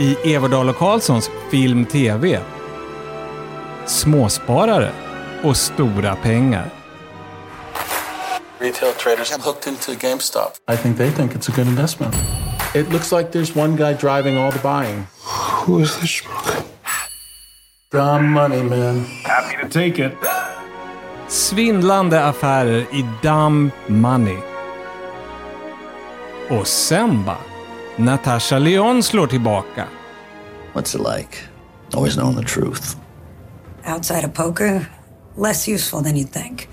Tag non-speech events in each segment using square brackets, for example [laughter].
i Everdal och Karlssons Film TV. Småsparare och stora pengar. Retail traders have hooked into GameStop. I think they think it's a good investment. It looks like there's one guy driving all the buying. Who is this schmuck? Dumb money, man. Happy to take it. Svindlande affärer i dumb money. Och sen bara, Natasha Leon slår tillbaka. What's it like? Always knowing the truth. Outside of poker, less useful than you'd think.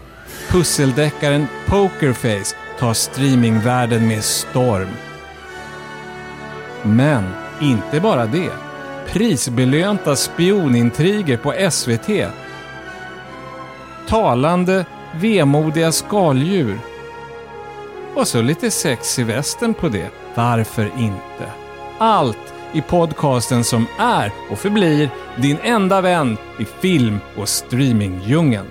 Pusseldeckaren Pokerface tar streamingvärlden med storm. Men inte bara det. Prisbelönta spionintriger på SVT. Talande, vemodiga skaldjur. Och så lite sex i västen på det. Varför inte? Allt i podcasten som är och förblir din enda vän i film och streamingdjungeln.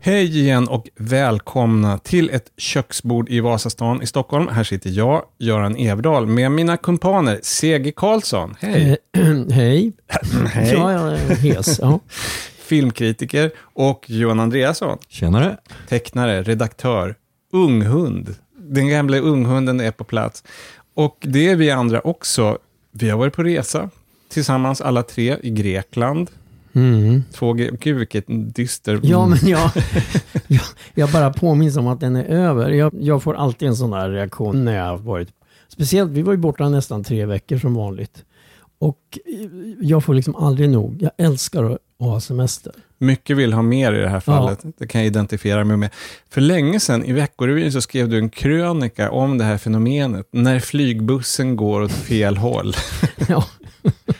Hej igen och välkomna till ett köksbord i Vasastan i Stockholm. Här sitter jag, Göran Everdal, med mina kumpaner C.G. Karlsson. Hej! [clears throat] Hej. [clears throat] Hej. Ja, jag är hes. Ja. [laughs] Filmkritiker och Johan Andreasson. Tjenare. Tecknare, redaktör, unghund. Den gamla unghunden är på plats. Och det är vi andra också. Vi har varit på resa tillsammans alla tre i Grekland. Mm. Två, gud vilket dyster... Ja, men jag, jag, [laughs] jag bara påminns om att den är över. Jag, jag får alltid en sån här reaktion när jag har varit... Speciellt, vi var ju borta nästan tre veckor som vanligt. Och jag får liksom aldrig nog. Jag älskar att ha semester. Mycket vill ha mer i det här fallet. Det kan jag identifiera mig med. För länge sedan i Veckorevyn så skrev du en krönika om det här fenomenet. När flygbussen går åt fel håll. [laughs] Ja,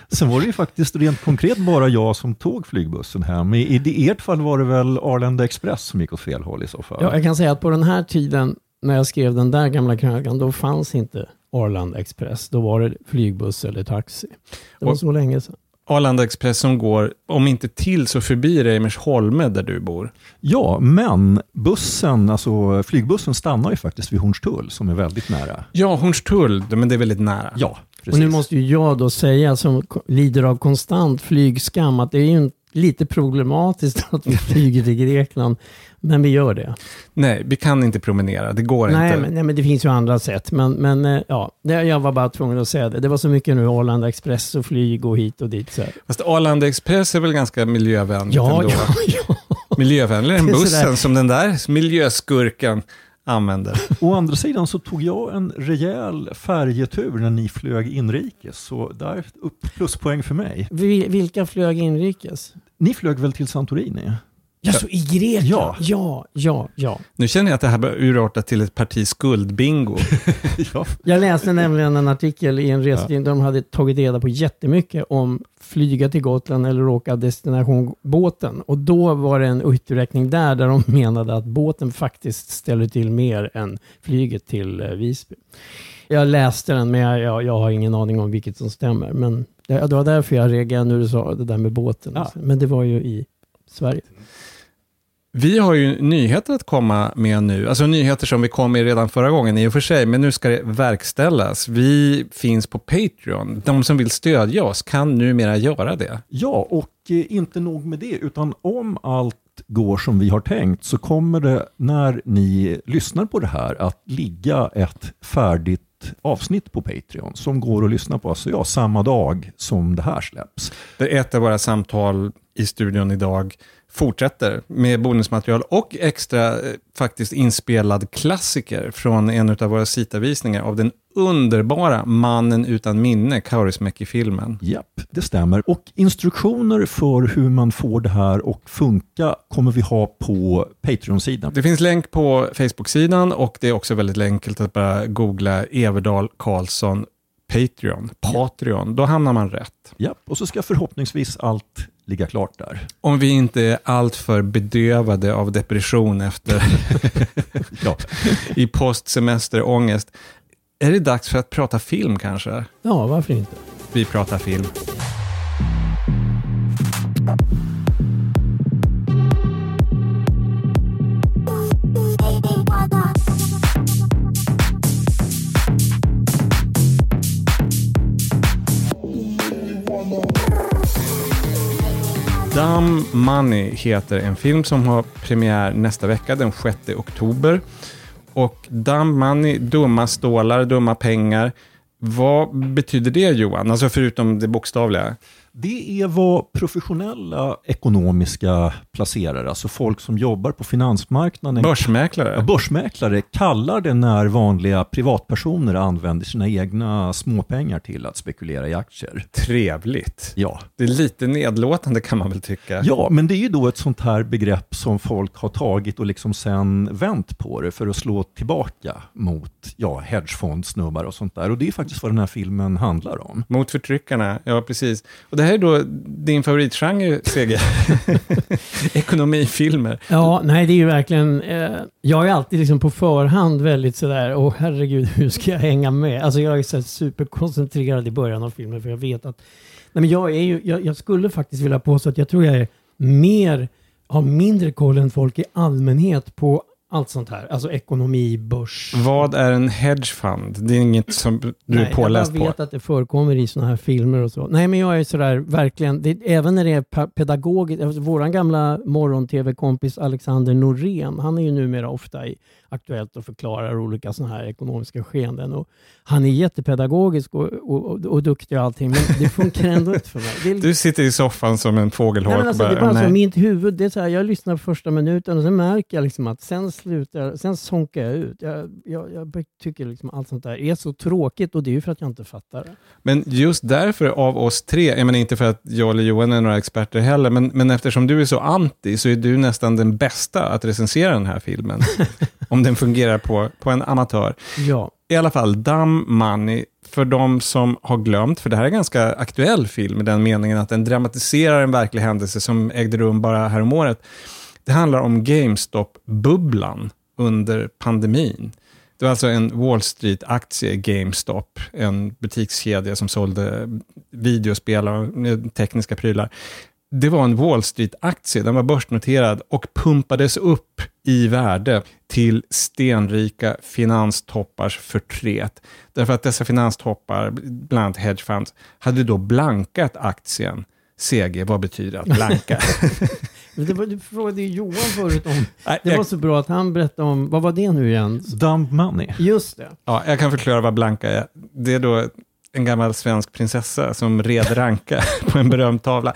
Sen var det ju faktiskt rent konkret bara jag som tog flygbussen hem. I, i ert fall var det väl Arlanda Express som gick åt fel håll i så fall? ja, jag kan säga att på den här tiden när jag skrev den där gamla krönikan, då fanns inte Arlanda Express. Då var det flygbuss eller taxi. Det var Och- så länge sedan. Arlanda Express som går, om inte till så förbi Reimersholme där du bor. Ja, men bussen, alltså flygbussen stannar ju faktiskt vid Hornstull som är väldigt nära. Ja, Hornstull, men det är väldigt nära. Ja, precis. Och nu måste ju jag då säga, som lider av konstant flygskam, att det är ju lite problematiskt [laughs] att vi flyger till Grekland. Men vi gör det. Nej, vi kan inte promenera. Det går Nej inte. men, nej, men det finns ju andra sätt. Men, men eh, ja, jag var bara tvungen att säga det. Det var så mycket nu Arlanda Express och flyg och hit och dit. Så. Fast Arlanda Express är väl ganska miljövänligt Ja, ändå? ja, [laughs] ja. Miljövänligare än är bussen som den där miljöskurken använder. Å andra sidan så tog jag en rejäl färjetur när ni flög inrikes, så där upp pluspoäng för mig. Vi- Vilka flög inrikes? Ni flög väl till Santorini? Ja, så i Grekland? Ja. ja, ja, ja. Nu känner jag att det här börjar urarta till ett parti skuldbingo. [laughs] ja. Jag läste nämligen en artikel i en restidning där de hade tagit reda på jättemycket om flyga till Gotland eller åka destination båten. Och då var det en uträkning där, där de menade att båten faktiskt ställer till mer än flyget till eh, Visby. Jag läste den, men jag, jag, jag har ingen aning om vilket som stämmer. Men det, det var därför jag reagerade när du sa det där med båten. Ja. Men det var ju i Sverige. Vi har ju nyheter att komma med nu, alltså nyheter som vi kom med redan förra gången i och för sig, men nu ska det verkställas. Vi finns på Patreon. De som vill stödja oss kan numera göra det. Ja, och eh, inte nog med det, utan om allt går som vi har tänkt så kommer det när ni lyssnar på det här att ligga ett färdigt avsnitt på Patreon som går att lyssna på alltså, ja, samma dag som det här släpps. Där ett av våra samtal i studion idag fortsätter med bonusmaterial och extra eh, faktiskt inspelad klassiker från en av våra sitavisningar av den underbara Mannen utan minne, Kaurismäki-filmen. Japp, det stämmer. Och instruktioner för hur man får det här att funka kommer vi ha på Patreon-sidan. Det finns länk på Facebook-sidan och det är också väldigt enkelt att bara googla Everdal Karlsson Patreon, Patreon, då hamnar man rätt. Japp, och så ska förhoppningsvis allt ligga klart där. Om vi inte är alltför bedövade av depression efter [laughs] Ja. i postsemesterångest. Är det dags för att prata film kanske? Ja, varför inte? Vi pratar film. Dumb Money heter en film som har premiär nästa vecka, den 6 oktober. Och Dumb Money, dumma stålar, dumma pengar. Vad betyder det Johan? Alltså förutom det bokstavliga. Det är vad professionella ekonomiska placerare, alltså folk som jobbar på finansmarknaden, Börsmäklare. Ja, börsmäklare kallar det när vanliga privatpersoner använder sina egna småpengar till att spekulera i aktier. Trevligt. Ja. Det är lite nedlåtande kan man väl tycka. Ja, men det är ju då ett sånt här begrepp som folk har tagit och liksom sen vänt på det för att slå tillbaka mot ja, hedgefondsnubbar och sånt där. Och det är faktiskt vad den här filmen handlar om. Mot förtryckarna, ja precis. Och det här är då din favoritgenre, CG. [laughs] Ekonomifilmer. Ja, nej det är ju verkligen, eh, jag är alltid liksom på förhand väldigt sådär, åh herregud hur ska jag hänga med? Alltså jag är så superkoncentrerad i början av filmen för jag vet att, nej men jag är ju, jag, jag skulle faktiskt vilja påstå att jag tror jag är mer, har mindre koll än folk i allmänhet på allt sånt här. Alltså ekonomi, börs. Vad är en hedge fund? Det är inget som du Nej, är påläst jag bara på. vet att det förekommer i såna här filmer och så. Nej, men jag är sådär verkligen, det, även när det är pedagogiskt. Våran gamla morgon-tv-kompis Alexander Norén, han är ju numera ofta i Aktuellt och förklarar olika såna här ekonomiska skeenden. Och han är jättepedagogisk och, och, och, och duktig och allting, men det funkar ändå inte för mig. Är, Du sitter i soffan som en fågelholk Nej, alltså, det är bara, bara så, mitt huvud, det är så här, jag lyssnar på första minuten och sen märker jag liksom att sen slutar, sen sonkar jag ut. Jag, jag, jag tycker liksom allt sånt där är så tråkigt och det är ju för att jag inte fattar det. Men just därför av oss tre, jag menar inte för att jag eller Johan är några experter heller, men, men eftersom du är så anti så är du nästan den bästa att recensera den här filmen. [laughs] om den fungerar på, på en amatör. Ja. I alla fall, Dumb Money, för de som har glömt, för det här är en ganska aktuell film i den meningen att den dramatiserar en verklig händelse som ägde rum bara häromåret. Det handlar om GameStop-bubblan under pandemin. Det var alltså en Wall Street-aktie, GameStop, en butikskedja som sålde videospel och tekniska prylar. Det var en Wall Street-aktie, den var börsnoterad och pumpades upp i värde till stenrika finanstoppars förtret. Därför att dessa finanstoppar, bland annat hedgefunds, hade då blankat aktien. CG, vad betyder att blanka? [laughs] [laughs] Men det var, du frågade ju Johan förut om, det var så bra att han berättade om, vad var det nu igen? Dumb money. Just det. Ja, jag kan förklara vad blanka är. Det är då en gammal svensk prinsessa som red ranka [laughs] på en berömd tavla.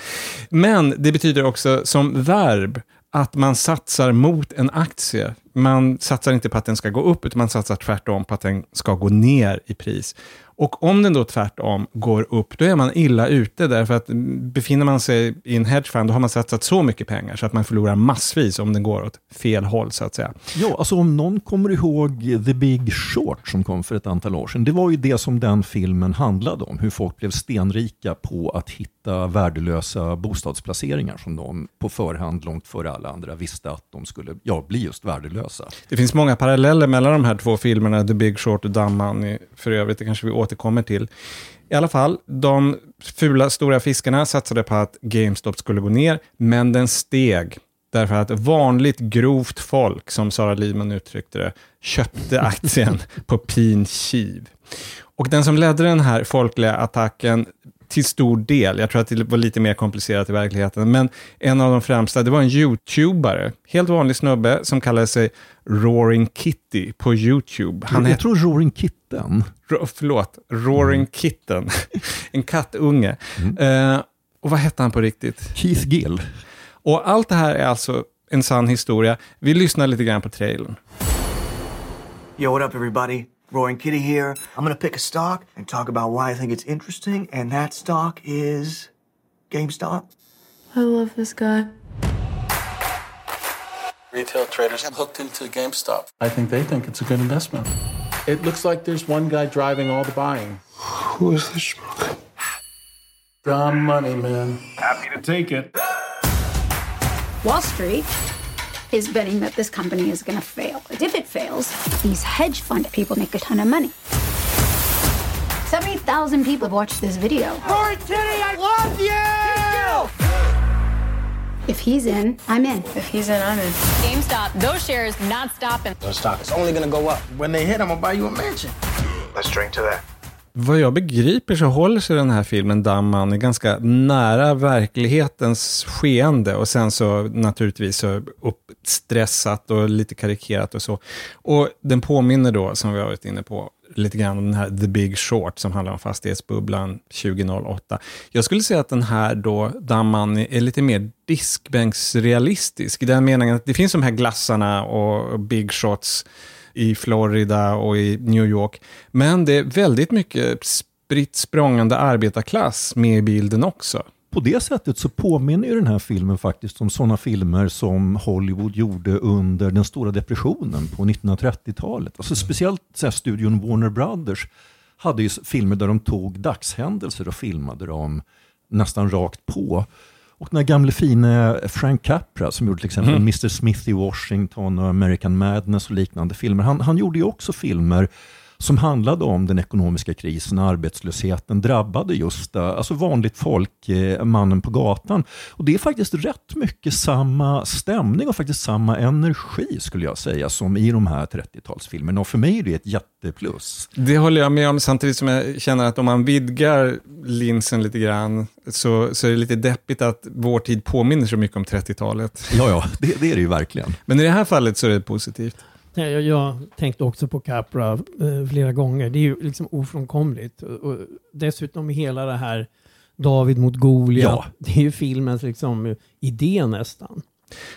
Men det betyder också som verb att man satsar mot en aktie. Man satsar inte på att den ska gå upp, utan man satsar tvärtom på att den ska gå ner i pris. Och om den då tvärtom går upp, då är man illa ute, därför att befinner man sig i en hedgefund, då har man satsat så mycket pengar så att man förlorar massvis om den går åt fel håll, så att säga. Ja, alltså om någon kommer ihåg The Big Short som kom för ett antal år sedan. Det var ju det som den filmen handlade om. Hur folk blev stenrika på att hitta värdelösa bostadsplaceringar som de på förhand, långt före alla andra, visste att de skulle ja, bli just värdelösa. Det finns många paralleller mellan de här två filmerna, The Big Short och Money, för övrigt, det kanske vi återkommer till. I alla fall, de fula stora fiskarna satsade på att GameStop skulle gå ner, men den steg. Därför att vanligt grovt folk, som Sara Lidman uttryckte det, köpte aktien [laughs] på pin kiv. Och den som ledde den här folkliga attacken till stor del, jag tror att det var lite mer komplicerat i verkligheten, men en av de främsta, det var en YouTubare, helt vanlig snubbe som kallade sig Roaring Kitty på YouTube. Han jag tror Roaring Kitten. Ro- förlåt, Roaring Kitten, [laughs] en kattunge. Eh, och vad hette han på riktigt? Keith Gill. Och allt det här är alltså en sann historia. Vi lyssnar lite grann på trailern. Yo, what up, everybody? Roaring Kitty here. I'm gonna pick a stock and talk about why I think it's interesting, and that stock is GameStop. I love this guy. Retail traders have hooked into GameStop. I think they think it's a good investment. It looks like there's one guy driving all the buying. Who is this schmuck? Dumb money, man. Happy to take it. Wall Street is betting that this company is going to fail. If it fails, these hedge fund people make a ton of money. 70,000 people have watched this video. Roaring Kitty, I love you! If he's in, I'm in. If he's in, I'm in. GameStop, those shares not stopping. The stock is only gonna go up. When they hit, I'm gonna buy you a mansion. Let's drink to that. Vad jag begriper så håller sig den här filmen Damman ganska nära verklighetens skeende och sen så naturligtvis så uppstressat och lite karikerat och så. Och den påminner då, som vi har varit inne på, lite grann om den här The Big Short som handlar om fastighetsbubblan 2008. Jag skulle säga att den här då, Damman, är lite mer diskbänksrealistisk i den meningen att det finns de här glassarna och Big Shots i Florida och i New York. Men det är väldigt mycket spritt språngande arbetarklass med i bilden också. På det sättet så påminner ju den här filmen faktiskt om sådana filmer som Hollywood gjorde under den stora depressionen på 1930-talet. Alltså speciellt så här, studion Warner Brothers hade ju filmer där de tog dagshändelser och filmade dem nästan rakt på. Och den här gamle fine Frank Capra som gjorde till exempel mm. Mr Smith i Washington och American Madness och liknande filmer. Han, han gjorde ju också filmer som handlade om den ekonomiska krisen, arbetslösheten drabbade just eh, alltså vanligt folk, eh, mannen på gatan. Och Det är faktiskt rätt mycket samma stämning och faktiskt samma energi skulle jag säga som i de här 30-talsfilmerna. Och för mig är det ett jätteplus. Det håller jag med om, samtidigt som jag känner att om man vidgar linsen lite grann så, så är det lite deppigt att vår tid påminner så mycket om 30-talet. Ja, ja, det, det är det ju verkligen. Men i det här fallet så är det positivt. Jag, jag tänkte också på Capra eh, flera gånger. Det är ju liksom ofrånkomligt. Och, och dessutom hela det här David mot Goliat. Ja. Det är ju filmens liksom, idé nästan.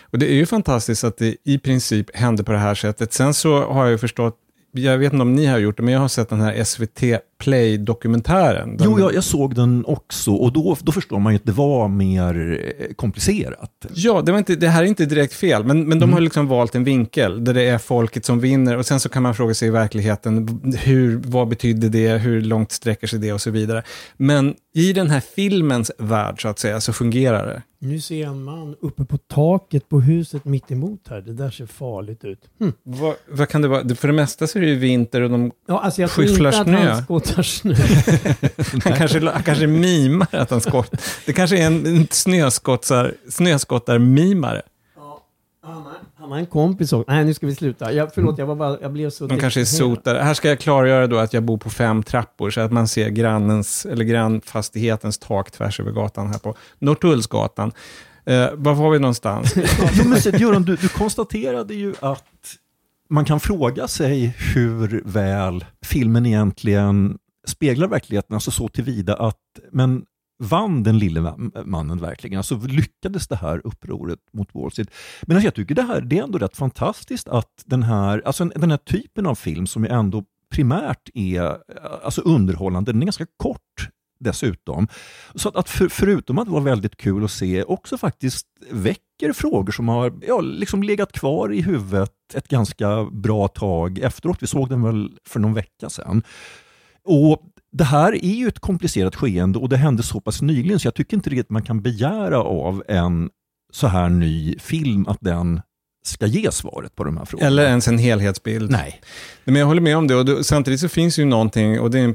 Och Det är ju fantastiskt att det i princip hände på det här sättet. Sen så har jag ju förstått jag vet inte om ni har gjort det, men jag har sett den här SVT Play-dokumentären. Jo, jag, jag, såg den också och då, då förstår man ju att det var mer eh, komplicerat. Ja, det, var inte, det här är inte direkt fel, men, men de mm. har liksom valt en vinkel där det är folket som vinner och sen så kan man fråga sig i verkligheten, hur, vad betydde det, hur långt sträcker sig det och så vidare. Men i den här filmens värld, så att säga, så fungerar det. Nu ser jag en man uppe på taket på huset mitt emot här. Det där ser farligt ut. Hm. Vad, vad, kan det vara? För det mesta så är det ju vinter och de ja, alltså jag skyfflar snö. Skottar snö. [laughs] han, kanske, han kanske mimar att han skottar. Det kanske är en snöskottar, snöskottar-mimare. Han har en kompis också. Nej, nu ska vi sluta. Jag, förlåt, jag, var bara, jag blev så... De kanske är sotare. Här ska jag klargöra då att jag bor på fem trappor, så att man ser grannens, eller grannfastighetens tak tvärs över gatan här på Norrtullsgatan. Eh, var var vi någonstans? [laughs] jo, men Göran, du, du konstaterade ju att man kan fråga sig hur väl filmen egentligen speglar verkligheten, alltså så tillvida att men vann den lille mannen verkligen? Alltså lyckades det här upproret mot Wall Street? Men alltså jag tycker det, här, det är ändå rätt fantastiskt att den här, alltså den här typen av film som ju ändå primärt är alltså underhållande, den är ganska kort dessutom. Så att, för, förutom att vara väldigt kul att se, också faktiskt väcker frågor som har ja, liksom legat kvar i huvudet ett ganska bra tag efteråt. Vi såg den väl för någon vecka sedan. Och det här är ju ett komplicerat skeende och det hände så pass nyligen så jag tycker inte riktigt man kan begära av en så här ny film att den ska ge svaret på de här frågorna. Eller ens en helhetsbild. Nej. Men jag håller med om det. Och då, samtidigt så finns ju någonting, och det är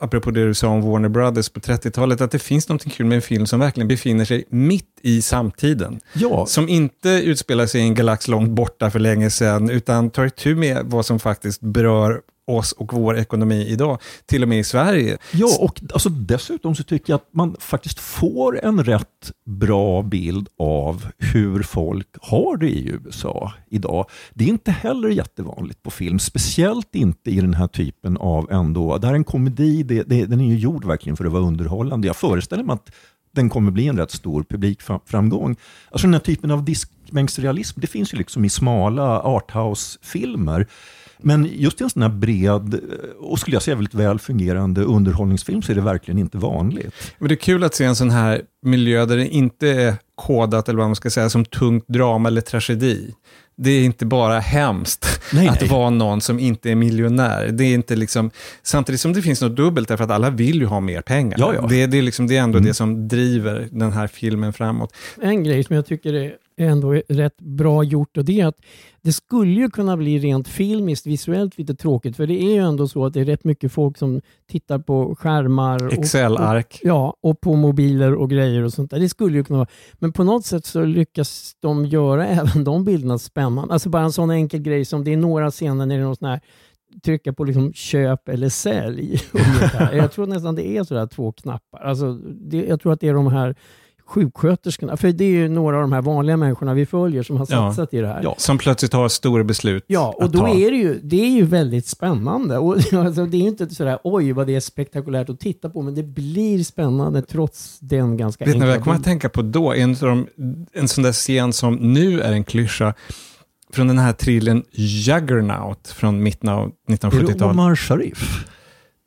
apropå det du sa om Warner Brothers på 30-talet, att det finns någonting kul med en film som verkligen befinner sig mitt i samtiden. Ja. Som inte utspelar sig i en galax långt borta för länge sedan, utan tar itu med vad som faktiskt berör oss och vår ekonomi idag, till och med i Sverige. Ja, och alltså dessutom så tycker jag att man faktiskt får en rätt bra bild av hur folk har det i USA idag. Det är inte heller jättevanligt på film, speciellt inte i den här typen av ändå, det här är en komedi, det, det, den är ju gjord verkligen för att vara underhållande. Jag föreställer mig att den kommer bli en rätt stor publikframgång. Alltså den här typen av diskbänksrealism, det finns ju liksom i smala arthouse-filmer. Men just i en sån här bred eh, och skulle jag säga väldigt väl fungerande underhållningsfilm så är det verkligen inte vanligt. Men det är kul att se en sån här miljö där det inte är kodat, eller vad man ska säga, som tungt drama eller tragedi. Det är inte bara hemskt nej, att nej. vara någon som inte är miljonär. Det är inte liksom, samtidigt som det finns något dubbelt, därför att alla vill ju ha mer pengar. Ja, ja. Det, det, är liksom, det är ändå mm. det som driver den här filmen framåt. En grej som jag tycker är ändå rätt bra gjort och det är att det skulle ju kunna bli rent filmiskt, visuellt lite tråkigt för det är ju ändå så att det är rätt mycket folk som tittar på skärmar. Excel-ark. Ja, och på mobiler och grejer och sånt där. Det skulle ju kunna vara. Men på något sätt så lyckas de göra [laughs] även de bilderna spännande. Alltså bara en sån enkel grej som det är några scener när det är någon sån här trycka på liksom köp eller sälj. [laughs] jag tror nästan det är sådär två knappar. Alltså, det, jag tror att det är de här sjuksköterskorna, för det är ju några av de här vanliga människorna vi följer som har Ja. satsat i det här. Ja, som plötsligt har stora beslut Ja, och då ta. är det ju, det är ju väldigt spännande. Och, [laughs] alltså, det är ju inte sådär, oj vad det är spektakulärt att titta på, men det blir spännande trots den ganska Vet ni vad jag enkla kommer att tänka på då? En, de, en sån där scen som nu är en klyscha från den här thrillern Juggernaut från mitten av Är det 1970-talet. Omar Sharif?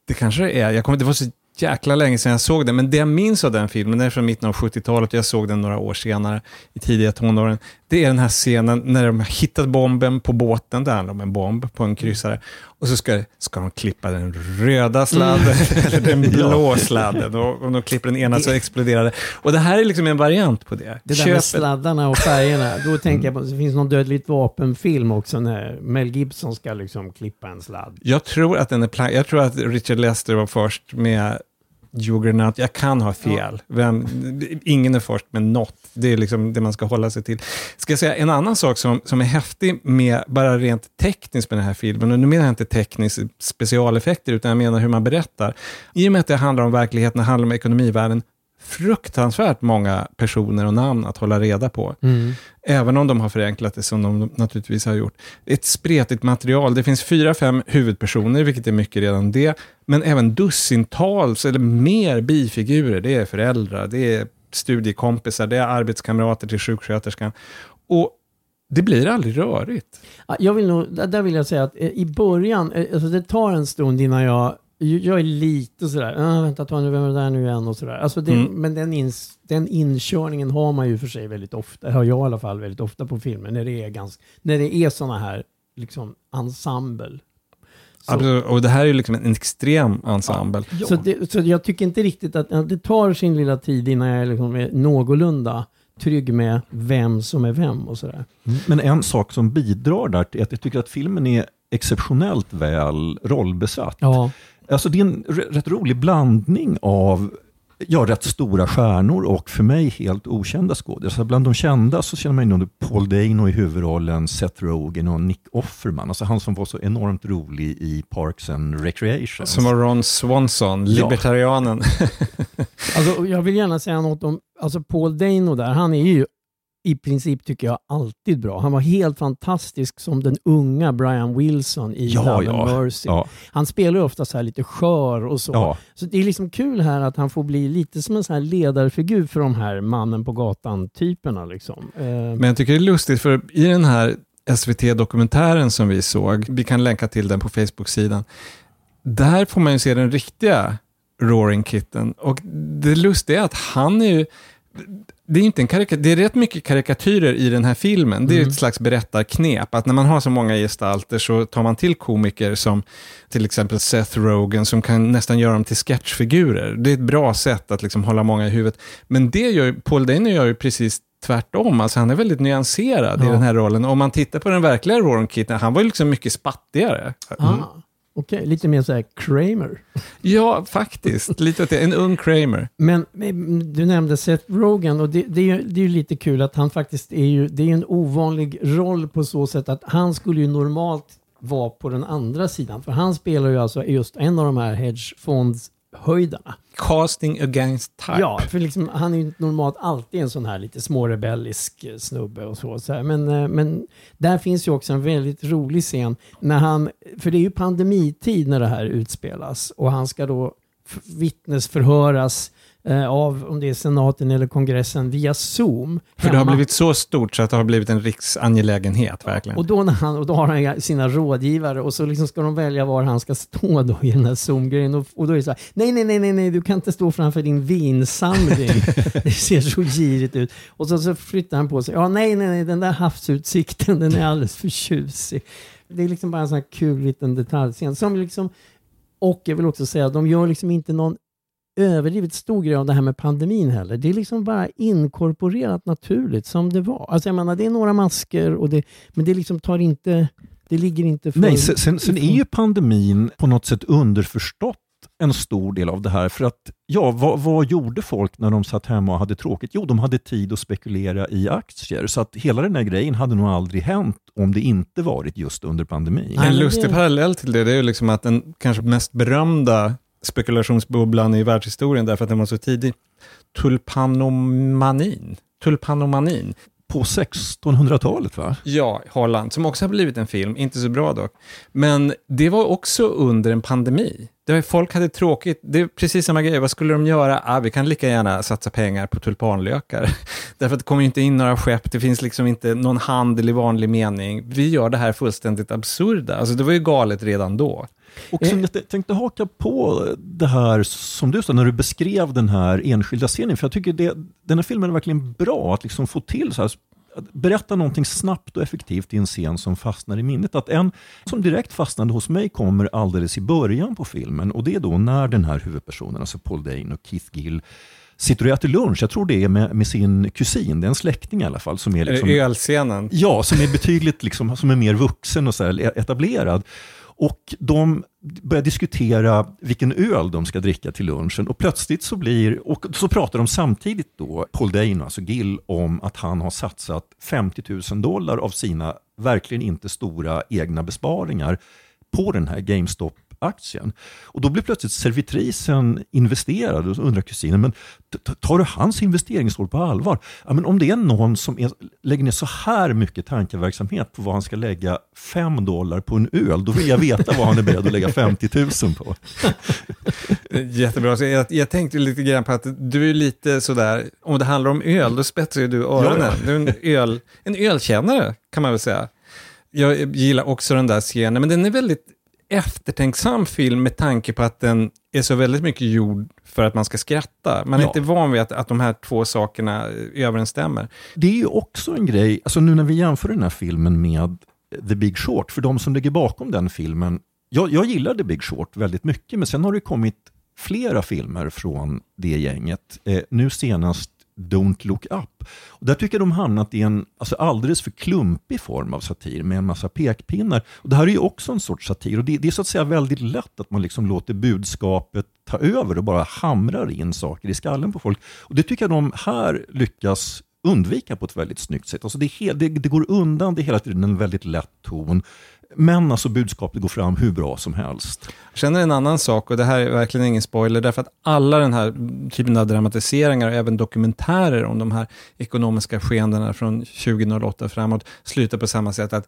Det kanske det är. Jag kommer, det var så jäkla länge sedan jag såg den, men det jag minns av den filmen, den är från mitten av 70-talet, jag såg den några år senare, i tidiga tonåren, det är den här scenen när de har hittat bomben på båten, det handlar om en bomb på en kryssare, och så ska, ska de klippa den röda sladden, [laughs] eller den blå [laughs] sladden, och om de klipper den ena så exploderar det. Och det här är liksom en variant på det. Det där med sladdarna och färgerna, då tänker jag på, det finns någon dödligt vapenfilm också när Mel Gibson ska liksom klippa en sladd. Jag tror att den är Jag tror att Richard Lester var först med Juggernaut. Jag kan ha fel. Vem, ingen är först med något. Det är liksom det man ska hålla sig till. Ska jag säga en annan sak som, som är häftig med, bara rent tekniskt med den här filmen, och nu menar jag inte tekniskt specialeffekter, utan jag menar hur man berättar. I och med att det handlar om verkligheten, det handlar om ekonomivärlden, fruktansvärt många personer och namn att hålla reda på. Även om de har förenklat det som de naturligtvis har gjort. Ett spretigt material. Det finns fyra, fem huvudpersoner, vilket är mycket redan det. Men även dussintals eller mer bifigurer. Det är föräldrar, det är studiekompisar, det är arbetskamrater till sjuksköterskan. Och det blir aldrig rörigt. Ja, Jag vill nog, där där vill jag säga att eh, i början, eh, alltså det tar en stund innan jag jag är lite sådär, äh, vänta ta nu, vem är det där nu igen och sådär. Alltså det, Mm. Men den, ins, den inkörningen har man ju för sig väldigt ofta, har jag i alla fall väldigt ofta på filmer, när det är, ganska, när det är sådana här liksom ensemble. Så- Absolut. Och det här är ju liksom en extrem ensemble. Så, det, så jag tycker inte riktigt att ja, det tar sin lilla tid innan jag liksom är någorlunda trygg med vem som är vem och sådär. Men en sak som bidrar där är att jag tycker att filmen är exceptionellt väl rollbesatt. Ja. Alltså det är en rätt rolig blandning av ja, rätt stora stjärnor och för mig helt okända skådespelare. Bland de kända så känner man ju Paul Dano i huvudrollen, Seth Rogen och Nick Offerman. Alltså han som var så enormt rolig i Parks and Recreation. Som var Ron Swanson, libertarianen. [laughs] Alltså, och jag vill gärna säga något om alltså Paul Dano där. Han är ju i princip, tycker jag, alltid bra. Han var helt fantastisk som den unga Brian Wilson i Ja, Love ja. and Mercy. Ja. Han spelar ju ofta så här lite skör och så. Ja. Så det är liksom kul här att han får bli lite som en sån här ledarfigur för de här mannen på gatan-typerna. Liksom. Eh, Men jag tycker det är lustigt, för i den här SVT-dokumentären som vi såg, vi kan länka till den på Facebook-sidan, där får man ju se den riktiga Roaring Kitten. Och det lustiga är att han är ju, det är, inte en karika, det är rätt mycket karikatyrer i den här filmen. Det är Mm. ett slags berättarknep, att när man har så många gestalter så tar man till komiker som till exempel Seth Rogen som kan nästan göra dem till sketchfigurer. Det är ett bra sätt att liksom hålla många i huvudet. Men det gör, Paul Dano gör ju precis tvärtom. Alltså han är väldigt nyanserad i Ja. den här rollen. Om man tittar på den verkliga Roaring Kitten, han var ju liksom mycket spattigare. ah, Okej, lite mer så här Kramer. Ja, faktiskt. Lite åt det. En ung Kramer. Men men du nämnde Seth Rogen och det, det, är ju, det är ju lite kul att han faktiskt är ju, det är en ovanlig roll på så sätt att han skulle ju normalt vara på den andra sidan. För han spelar ju alltså just en av de här hedgefondshöjdarna. Casting against type. Ja, för liksom, han är ju normalt alltid en sån här lite smårebellisk eh, snubbe och så. så. Men, eh, men där finns ju också en väldigt rolig scen när han, för det är ju pandemitid när det här utspelas och han ska då vittnesförhöras av, om det är senaten eller kongressen, via Zoom. För det har hemma. blivit så stort så att det har blivit en riksangelägenhet, verkligen. Och då, när han, och då har han sina rådgivare och så liksom ska de välja var han ska stå då i den här Zoom-grejen. Och, och då är det så här, nej, nej, nej, nej, nej, du kan inte stå framför din vinsamling. [laughs] det ser så girigt ut. Och så, så flyttar han på sig, ja, nej, nej, nej, den där havsutsikten, den är alldeles för tjusig. Det är liksom bara en sån här kul liten detaljscen. Som liksom, och jag vill också säga, de gör liksom inte någon överdrivet stor grej av det här med pandemin heller. Det är liksom bara inkorporerat naturligt som det var. Alltså jag menar, det är några masker, och det, men det liksom tar inte, det ligger inte för... Nej, sen, sen, sen är ju pandemin på något sätt underförstått en stor del av det här. För att, ja, vad, vad, gjorde folk när de satt hemma och hade tråkigt? Jo, de hade tid att spekulera i aktier. Så att hela den här grejen hade nog aldrig hänt om det inte varit just under pandemin. En lustig parallell till det, det är ju liksom att den kanske mest berömda spekulationsbubblan i världshistorien, därför att den var så tidig, tulpanomanin. Tulpanomanin på 1600-talet va? Ja, Holland, som också har blivit en film, inte så bra dock. Men det var också under en pandemi. Det var, folk hade tråkigt, det är precis samma grej, vad skulle de göra? Ah, vi kan lika gärna satsa pengar på tulpanlökar. [laughs] Därför att det kommer inte in några skepp, det finns liksom inte någon handel i vanlig mening. Vi gör det här fullständigt absurda. Alltså det var ju galet redan då. Och som jag tänkte haka på det här som du sa när du beskrev den här enskilda scenen, för jag tycker det, den här filmen är verkligen bra att liksom få till så här, att berätta någonting snabbt och effektivt i en scen som fastnar i minnet. Att en som direkt fastnade hos mig kommer alldeles i början på filmen och det är då när den här huvudpersonen, alltså Paul Dane och Keith Gill, sitter och äter lunch, jag tror det är med, med sin kusin, det är en släkting i alla fall. Som är liksom, Ölscenen? Ja, som är betydligt liksom, som är mer vuxen och så etablerad. Och de börjar diskutera vilken öl de ska dricka till lunchen. Och plötsligt så blir, och så pratar de samtidigt då, Paul Dano, alltså Gill, om att han har satsat 50 000 dollar av sina verkligen inte stora egna besparingar på den här GameStop aktien. Och då blir plötsligt servitrisen investerad och undrar kusinen, men tar du hans investeringsråd på allvar? Ja, men om det är någon som är, lägger ner så här mycket tankeverksamhet på vad han ska lägga 5 dollar på en öl, då vill jag veta vad han är beredd att lägga 50 000 på. [laughs] Jättebra. Så jag, jag tänkte lite grann på att du är lite sådär, om det handlar om öl, då spetsar ju du öronen. Ja, ja. Du är en, öl, en ölkännare, kan man väl säga. Jag gillar också den där scenen, men den är väldigt eftertänksam film med tanke på att den är så väldigt mycket gjord för att man ska skratta. Man är ja. inte van vid att, att de här två sakerna överensstämmer. Det är ju också en grej, alltså nu när vi jämför den här filmen med The Big Short, för de som ligger bakom den filmen, jag, jag gillar The Big Short väldigt mycket, men sen har det kommit flera filmer från det gänget. Eh, nu senast Don't Look Up. Och där tycker jag de hamnat i en alltså alldeles för klumpig form av satir med en massa pekpinnar. Och det här är ju också en sorts satir och det, det är så att säga väldigt lätt att man liksom låter budskapet ta över och bara hamrar in saker i skallen på folk. Och Det tycker jag de här lyckas undvika på ett väldigt snyggt sätt. Alltså det, det, det går undan, det är hela tiden en väldigt lätt ton. Men alltså budskapet går fram hur bra som helst. Jag känner en annan sak, och det här är verkligen ingen spoiler, därför att alla den här typen av dramatiseringar och även dokumentärer om de här ekonomiska skeendena från 2008 framåt slutar på samma sätt att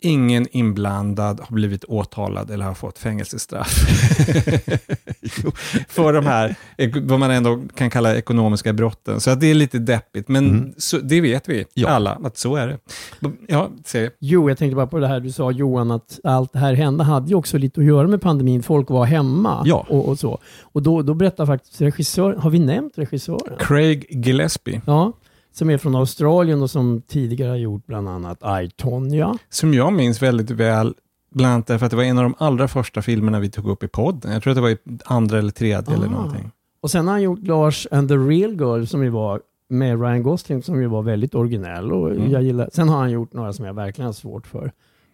ingen inblandad har blivit åtalad eller har fått fängelsestraff. [laughs] för de här, vad man ändå kan kalla ekonomiska brotten. Så att det är lite deppigt, men mm. så, det vet vi ja. alla, att så är det. Ja. Jo, jag tänkte bara på det här du sa Johan, att allt det här hände hade ju också lite att göra med pandemin. Folk var hemma ja. och, och, så. Och då, då berättar faktiskt regissören, har vi nämnt regissören? Craig Gillespie. Ja, som är från Australien och som tidigare har gjort bland annat I, Tonya. Som jag minns väldigt väl, bland annat därför att det var en av de allra första filmerna vi tog upp i podden. Jag tror att det var i andra eller tredje ah. eller någonting. Och sen har han gjort Lars and the real girl som ju var med Ryan Gosling som ju var väldigt originell. Och mm. jag gillar. Sen har han gjort några som jag verkligen har svårt för.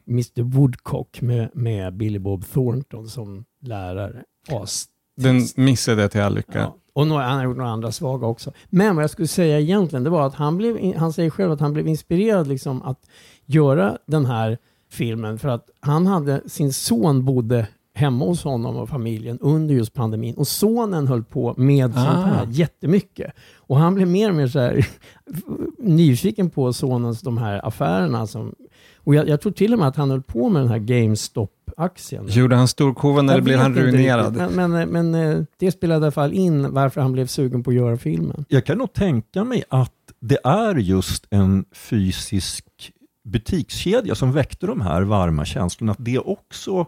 Mr Woodcock med, med Billy Bob Thornton som lärare. As Den missade till all lycka. Ja. Och några, han har gjort några andra svaga också. Men vad jag skulle säga egentligen, det var att han, blev, han säger själv att han blev inspirerad liksom att göra den här filmen för att han hade, sin son bodde hemma hos honom och familjen under just pandemin. Och sonen höll på med ah. sånt här jättemycket. Och han blev mer och mer så här, [laughs] nyfiken på sonens de här affärerna som och jag, jag, tror till och med att han höll på med den här GameStop-aktien. Gjorde han storkovan eller blev han ruinerad? Men, men, men, eh, det spelade i alla fall in varför han blev sugen på att göra filmen. Jag kan nog tänka mig att det är just en fysisk butikskedja som väckte de här varma känslorna. Att det också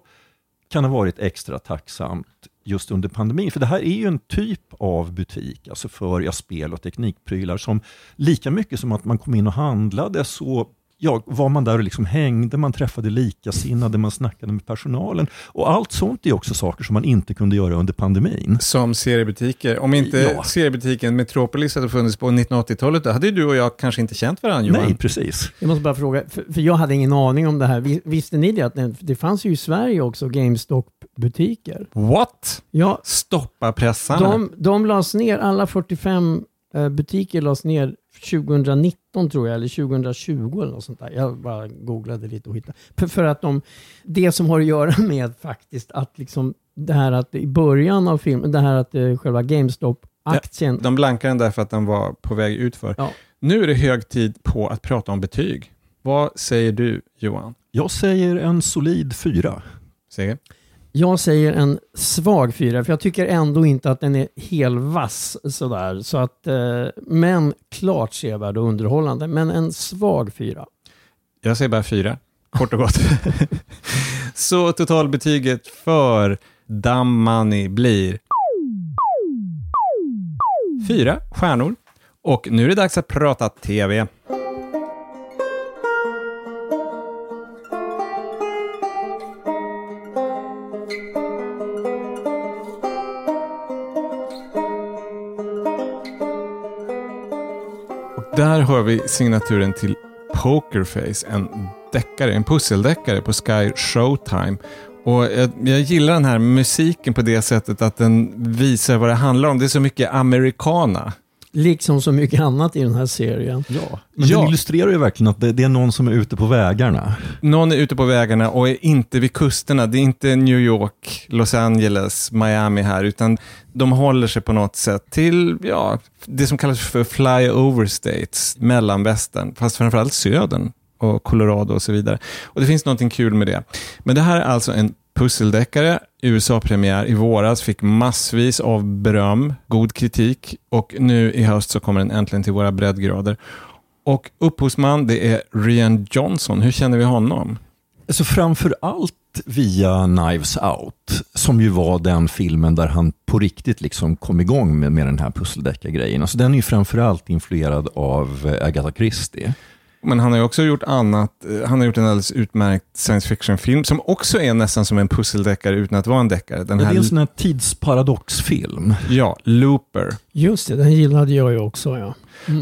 kan ha varit extra tacksamt just under pandemin. För det här är ju en typ av butik, alltså för ja, spel och teknikprylar, som lika mycket som att man kom in och handlade så ja, var man där och liksom hängde, man träffade likasinnade, man snackade med personalen. Och allt sånt är också saker som man inte kunde göra under pandemin. Som seriebutiker. Om inte ja. seriebutiken Metropolis hade funnits på 1980-talet, då hade du och jag kanske inte känt varandra Johan. Nej, precis. Jag måste bara fråga, för, för jag hade ingen aning om det här. Visste ni det? Att det fanns ju i Sverige också GameStop butiker. What? Ja, Stoppa pressarna? de, de lades ner, alla 45 eh, butiker lades ner 2019 tror jag, eller 2020 eller något sånt där. Jag bara googlade lite och hittade. För, att de, det som har att göra [laughs] med faktiskt att liksom det här att i början av filmen, det här att eh, själva GameStop-aktien, De blankade den därför att den var på väg utför. Ja. Nu är det hög tid på att prata om betyg. Vad säger du, Johan? Jag säger en solid fyra. Säger? Jag säger en svag fyra, för jag tycker ändå inte att den är helvass sådär. Så att, eh, men klart sevärd och underhållande. Men en svag fyra. Jag säger bara fyra, kort och gott. [laughs] Så totalbetyget för Dumb Money blir fyra stjärnor. Och nu är det dags att prata TV. Hör vi signaturen till Pokerface, en deckare, en pusseldeckare på Sky Showtime. Och jag, jag gillar den här musiken på det sättet att den visar vad det handlar om. Det är så mycket americana. Liksom så mycket annat i den här serien. Ja. Men Ja. den illustrerar ju verkligen att det, det är någon som är ute på vägarna. Någon är ute på vägarna och är inte vid kusterna. Det är inte New York, Los Angeles, Miami här, utan de håller sig på något sätt till ja, det som kallas för flyover states, mellanvästern, fast framförallt södern och Colorado och så vidare. Och det finns någonting kul med det. Men det här är alltså en pusseldeckare, USA-premiär i våras, fick massvis av beröm, god kritik och nu i höst så kommer den äntligen till våra breddgrader. Och upphovsman, det är Rian Johnson. Hur känner vi honom? Alltså framför allt via Knives Out, som ju var den filmen där han på riktigt liksom kom igång med, med den här pusseldeckargrejen. Alltså den är ju framför allt influerad av eh, Agatha Christie. Men han har ju också gjort annat. Eh, Han har gjort en alldeles utmärkt science fiction-film som också är nästan som en pusseldeckare utan att vara en deckare. Den Det här, är en sån här tidsparadoxfilm. ja, Looper. Just det, den gillade jag ju också. Ja.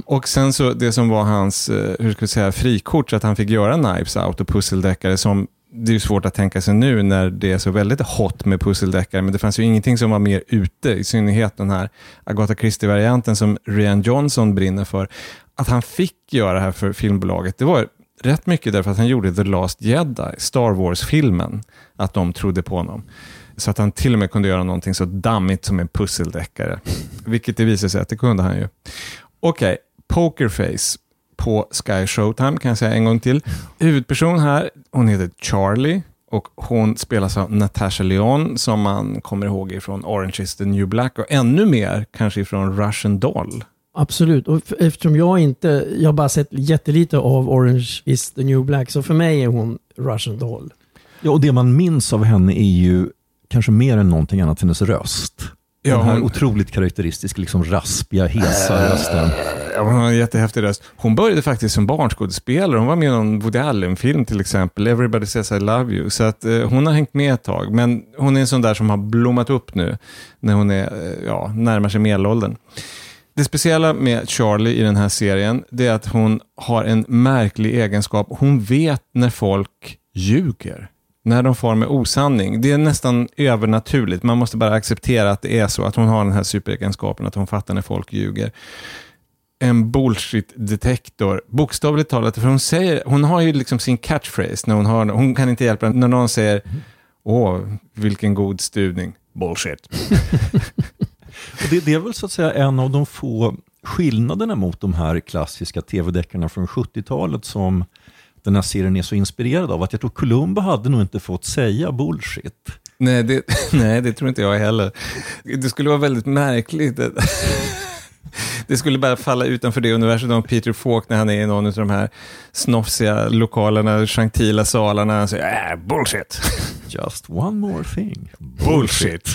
Och sen så det som var hans, eh, hur ska jag säga, frikort, så att han fick göra Knives Out och pusseldeckare som det är ju svårt att tänka sig nu när det är så väldigt hot med pusseldeckare, men det fanns ju ingenting som var mer ute, i synnerhet den här Agatha Christie-varianten som Rian Johnson brinner för. Att han fick göra det här för filmbolaget, det var rätt mycket därför att han gjorde The Last Jedi, Star Wars-filmen, att de trodde på honom. Så att han till och med kunde göra någonting så dammigt som en pusseldeckare. Vilket det visade sig att det kunde han ju. Okej, Pokerface på Sky Showtime kan jag säga en gång till. Huvudperson här, hon heter Charlie och hon spelas av Natasha Leon som man kommer ihåg ifrån Orange is the new black och ännu mer kanske ifrån Russian Doll. Absolut, och eftersom jag inte, jag har bara sett jättelite av Orange is the new black, så för mig är hon Russian doll. Ja, och det man minns av henne är ju kanske mer än någonting annat hennes röst. Ja, den här hon- otroligt karaktäristiska, liksom raspiga, hesa rösten. Ja, hon har en jättehäftig röst. Hon började faktiskt som barnskådespelare. Hon var med i någon Woody Allen-film till exempel, Everybody says I love you. Så att, eh, hon har hängt med ett tag, men hon är en sån där som har blommat upp nu när hon är, eh, ja, närmar sig medelåldern. Det speciella med Charlie i den här serien, det är att hon har en märklig egenskap. Hon vet när folk ljuger. När de far med osanning. Det är nästan övernaturligt. Man måste bara acceptera att det är så. Att hon har den här superegenskapen, att hon fattar när folk ljuger en bullshit-detektor. Bokstavligt talat, för hon, säger, hon har ju liksom sin catchphrase. När hon, har, hon kan inte hjälpa när någon säger Åh, vilken god stuvning. Bullshit. [laughs] Och det, det är väl så att säga en av de få skillnaderna mot de här klassiska tv-deckarna från 70-talet som den här serien är så inspirerad av. Att jag tror Columbo hade nog inte fått säga bullshit. Nej det, [laughs] nej, det tror inte jag heller. Det skulle vara väldigt märkligt. [laughs] Det skulle bara falla utanför det universum om Peter Falk när han är i någon av de här snofsiga lokalerna, gentila salarna. Han säger äh, bullshit. Just one more thing. Bullshit.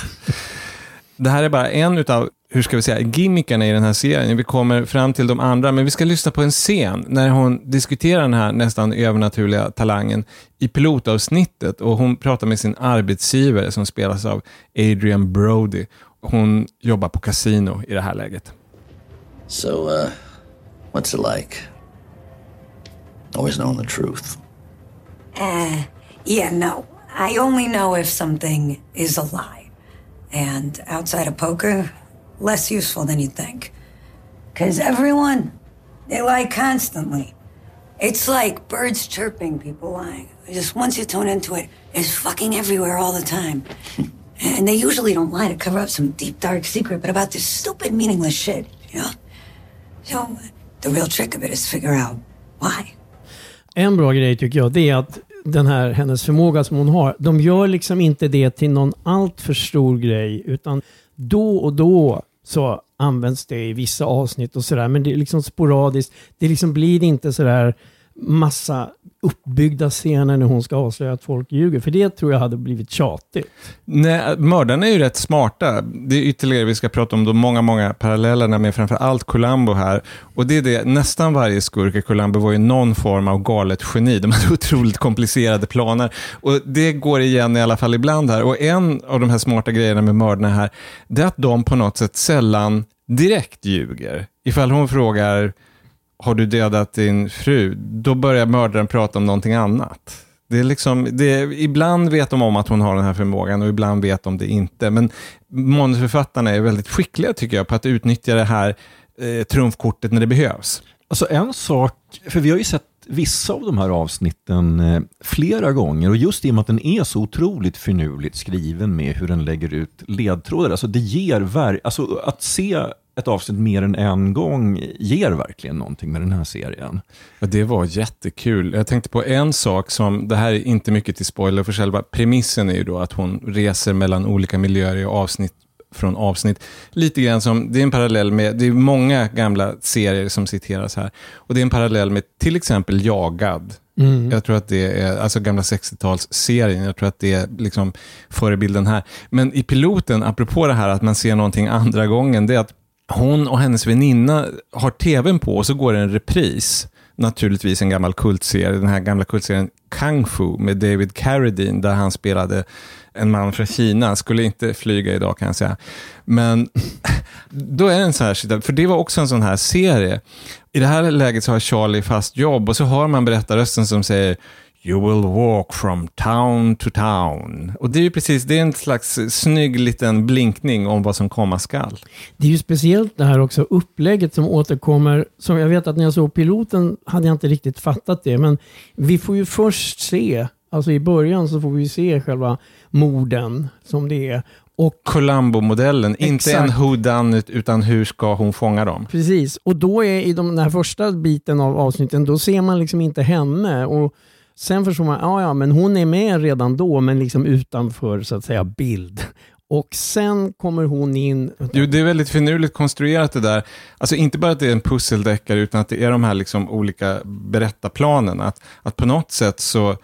Det här är bara en utav, hur ska vi säga, gimmickarna i den här serien. Vi kommer fram till de andra, men vi ska lyssna på en scen när hon diskuterar den här nästan övernaturliga talangen i pilotavsnittet och hon pratar med sin arbetsgivare som spelas av Adrian Brody. Hon jobbar på kasino i det här läget. So, uh, what's it like? Always knowing the truth. Uh, yeah, no. I only know if something is a lie. And outside of poker, less useful than you'd think. Because everyone, they lie constantly. It's like birds chirping, people lying. Just once you tune into it, it's fucking everywhere all the time. [laughs] and they usually don't lie to cover up some deep, dark secret, but about this stupid, meaningless shit, you know? So, the real trick of it is to figure out why. En bra grej tycker jag, det är att den här, hennes förmåga som hon har, de gör liksom inte det till någon alltför stor grej, utan då och då så används det i vissa avsnitt och sådär, men det är liksom sporadiskt. Det liksom blir inte sådär massa uppbyggda scener när hon ska avslöja att folk ljuger. För det tror jag hade blivit tjatigt. Nej, mördarna är ju rätt smarta. Det är ytterligare, vi ska prata om de många, många parallellerna med framför allt Columbo här. Och det är det, nästan varje skurk i Columbo var ju någon form av galet geni. De hade [laughs] otroligt komplicerade planer. Och det går igen i alla fall ibland här. Och en av de här smarta grejerna med mördarna här, det är att de på något sätt sällan direkt ljuger. Ifall hon frågar har du dödat din fru? Då börjar mördaren prata om någonting annat. Det är liksom, det är, ibland vet de om att hon har den här förmågan och ibland vet de det inte. Men manusförfattarna är väldigt skickliga tycker jag på att utnyttja det här eh, trumfkortet när det behövs. Alltså en sak, för vi har ju sett vissa av de här avsnitten eh, flera gånger och just i och med att den är så otroligt finurligt skriven med hur den lägger ut ledtrådar, alltså det ger, alltså att se ett avsnitt mer än en gång ger verkligen någonting med den här serien. Ja, det var jättekul. Jag tänkte på en sak som, det här är inte mycket till spoiler, för själva premissen är ju då att hon reser mellan olika miljöer i avsnitt från avsnitt. Lite grann som, det är en parallell med, det är många gamla serier som citeras här. Och det är en parallell med till exempel Jagad. Mm. Jag tror att det är, alltså gamla 60-talsserien, jag tror att det är liksom förebilden här. Men i piloten, apropå det här att man ser någonting andra gången, det är att hon och hennes väninna har tvn på och så går det en repris. Naturligtvis en gammal kultserie, den här gamla kultserien Kung Fu med David Carradine där han spelade en man från Kina. Skulle inte flyga idag kan jag säga. Men [laughs] då är det en sån här, för det var också en sån här serie. I det här läget så har Charlie fast jobb och så har man berättarrösten som säger You will walk from town to town. Och det är ju precis, det är en slags snygg liten blinkning om vad som komma skall. Det är ju speciellt det här också upplägget som återkommer. Som jag vet att när jag såg piloten hade jag inte riktigt fattat det, men vi får ju först se, alltså i början så får vi se själva morden som det är. Och, Columbo-modellen, inte en who done it, utan hur ska hon fånga dem? Precis, och då är i de, den här första biten av avsnitten, då ser man liksom inte henne. Och Sen förstår man, ja ja, men hon är med redan då, men liksom utanför så att säga bild. Och sen kommer hon in... Jo, det är väldigt finurligt konstruerat det där. Alltså inte bara att det är en pusseldeckare, utan att det är de här liksom olika berättarplanen. Att, att på något sätt så,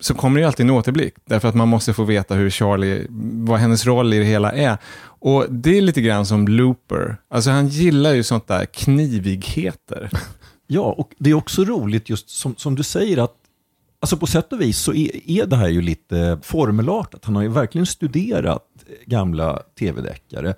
så kommer det alltid en återblick. Därför att man måste få veta hur Charlie, vad hennes roll i det hela är. Och det är lite grann som Looper. Alltså han gillar ju sånt där knivigheter. [laughs] Ja, och det är också roligt just som, som du säger att Alltså på sätt och vis så är, är det här ju lite formelartat. Han har ju verkligen studerat gamla tv-deckare.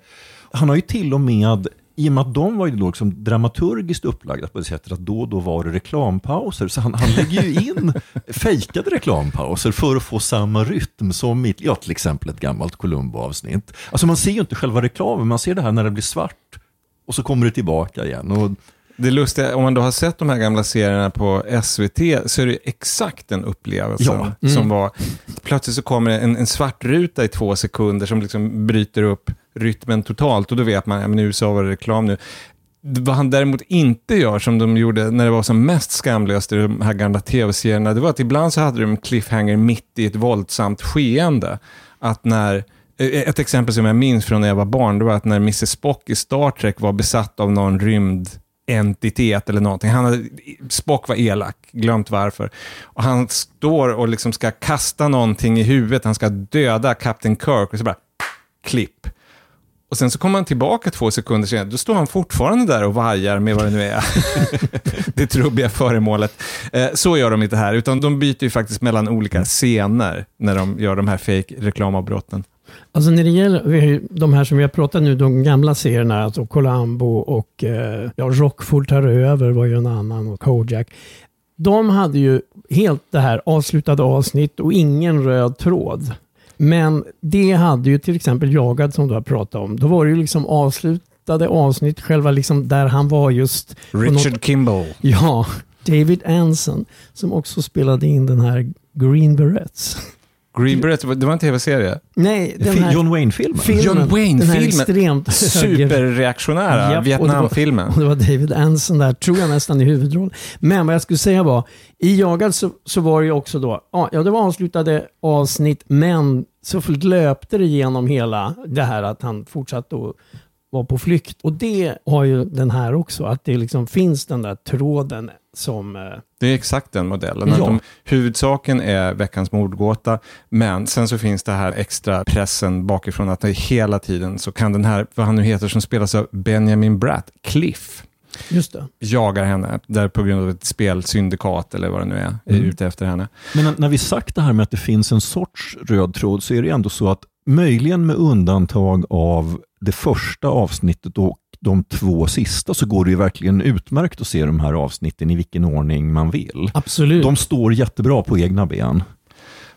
Han har ju till och med i och med att de var ju då liksom dramaturgiskt upplagda på det sättet att då och då var det reklampauser. Så han, han lägger ju in [laughs] fejkade reklampauser för att få samma rytm som i ja, till exempel ett gammalt Columbo-avsnitt. Alltså man ser ju inte själva reklamen, man ser det här när det blir svart och så kommer det tillbaka igen. Och det lustiga, om man då har sett de här gamla serierna på SVT, så är det exakt den upplevelsen ja. mm. som var, plötsligt så kommer en, en svart ruta i två sekunder som liksom bryter upp rytmen totalt och då vet man, ja men i USA var det reklam nu. Vad han däremot inte gör, som de gjorde när det var som mest skamlöst i de här gamla tv-serierna, det var att ibland så hade de en cliffhanger mitt i ett våldsamt skeende. Att när ett exempel som jag minns från när jag var barn, det var att när Mrs Spock i Star Trek var besatt av någon rymd entitet eller någonting. Han hade, Spock var elak, glömt varför. Och han står och liksom ska kasta någonting i huvudet, han ska döda Captain Kirk och så bara klipp. Och sen så kommer han tillbaka två sekunder senare, då står han fortfarande där och vajar med vad det nu är. [laughs] det trubbiga föremålet. Eh, så gör de inte här, utan de byter ju faktiskt mellan olika scener när de gör de här fake reklamavbrotten. Alltså när det gäller de här som vi har pratat nu, de gamla serierna, alltså Columbo och eh, ja, Rockford tar över var ju en annan och Kojak. De hade ju helt det här avslutade avsnitt och ingen röd tråd. Men det hade ju till exempel Jagad som du har pratat om. Då var det ju liksom avslutade avsnitt, själva liksom där han var just... Richard något- Kimball. Ja, David Anson som också spelade in den här Green Berets. Green Beret, det var en tv-serie. Nej, den här John Wayne-filmen. filmen. John Den här Wayne-filmen. Superreaktionära Japp, Vietnamfilmen. Och det, var, och det var David Anson där, tror jag nästan i huvudroll. Men vad jag skulle säga var, i Jagad så, så var det ju också då, ja ja, det var avslutade avsnitt, men så löpte det genom hela det här att han fortsatte att vara på flykt. Och det har ju den här också, att det liksom finns den där tråden som... eh, Det är exakt den modellen. Ja. de, huvudsaken är veckans mordgåta, men sen så finns det här extra pressen bakifrån att det hela tiden så kan den här, vad han nu heter, som spelas av Benjamin Bratt, Cliff, Just det. jagar henne, där på grund av ett spelsyndikat eller vad det nu är, är Mm. ute efter henne. Men när- när vi sagt det här med att det finns en sorts röd tråd så är det ändå så att möjligen med undantag av det första avsnittet och de två sista så går det ju verkligen utmärkt att se de här avsnitten i vilken ordning man vill. Absolut. De står jättebra på egna ben.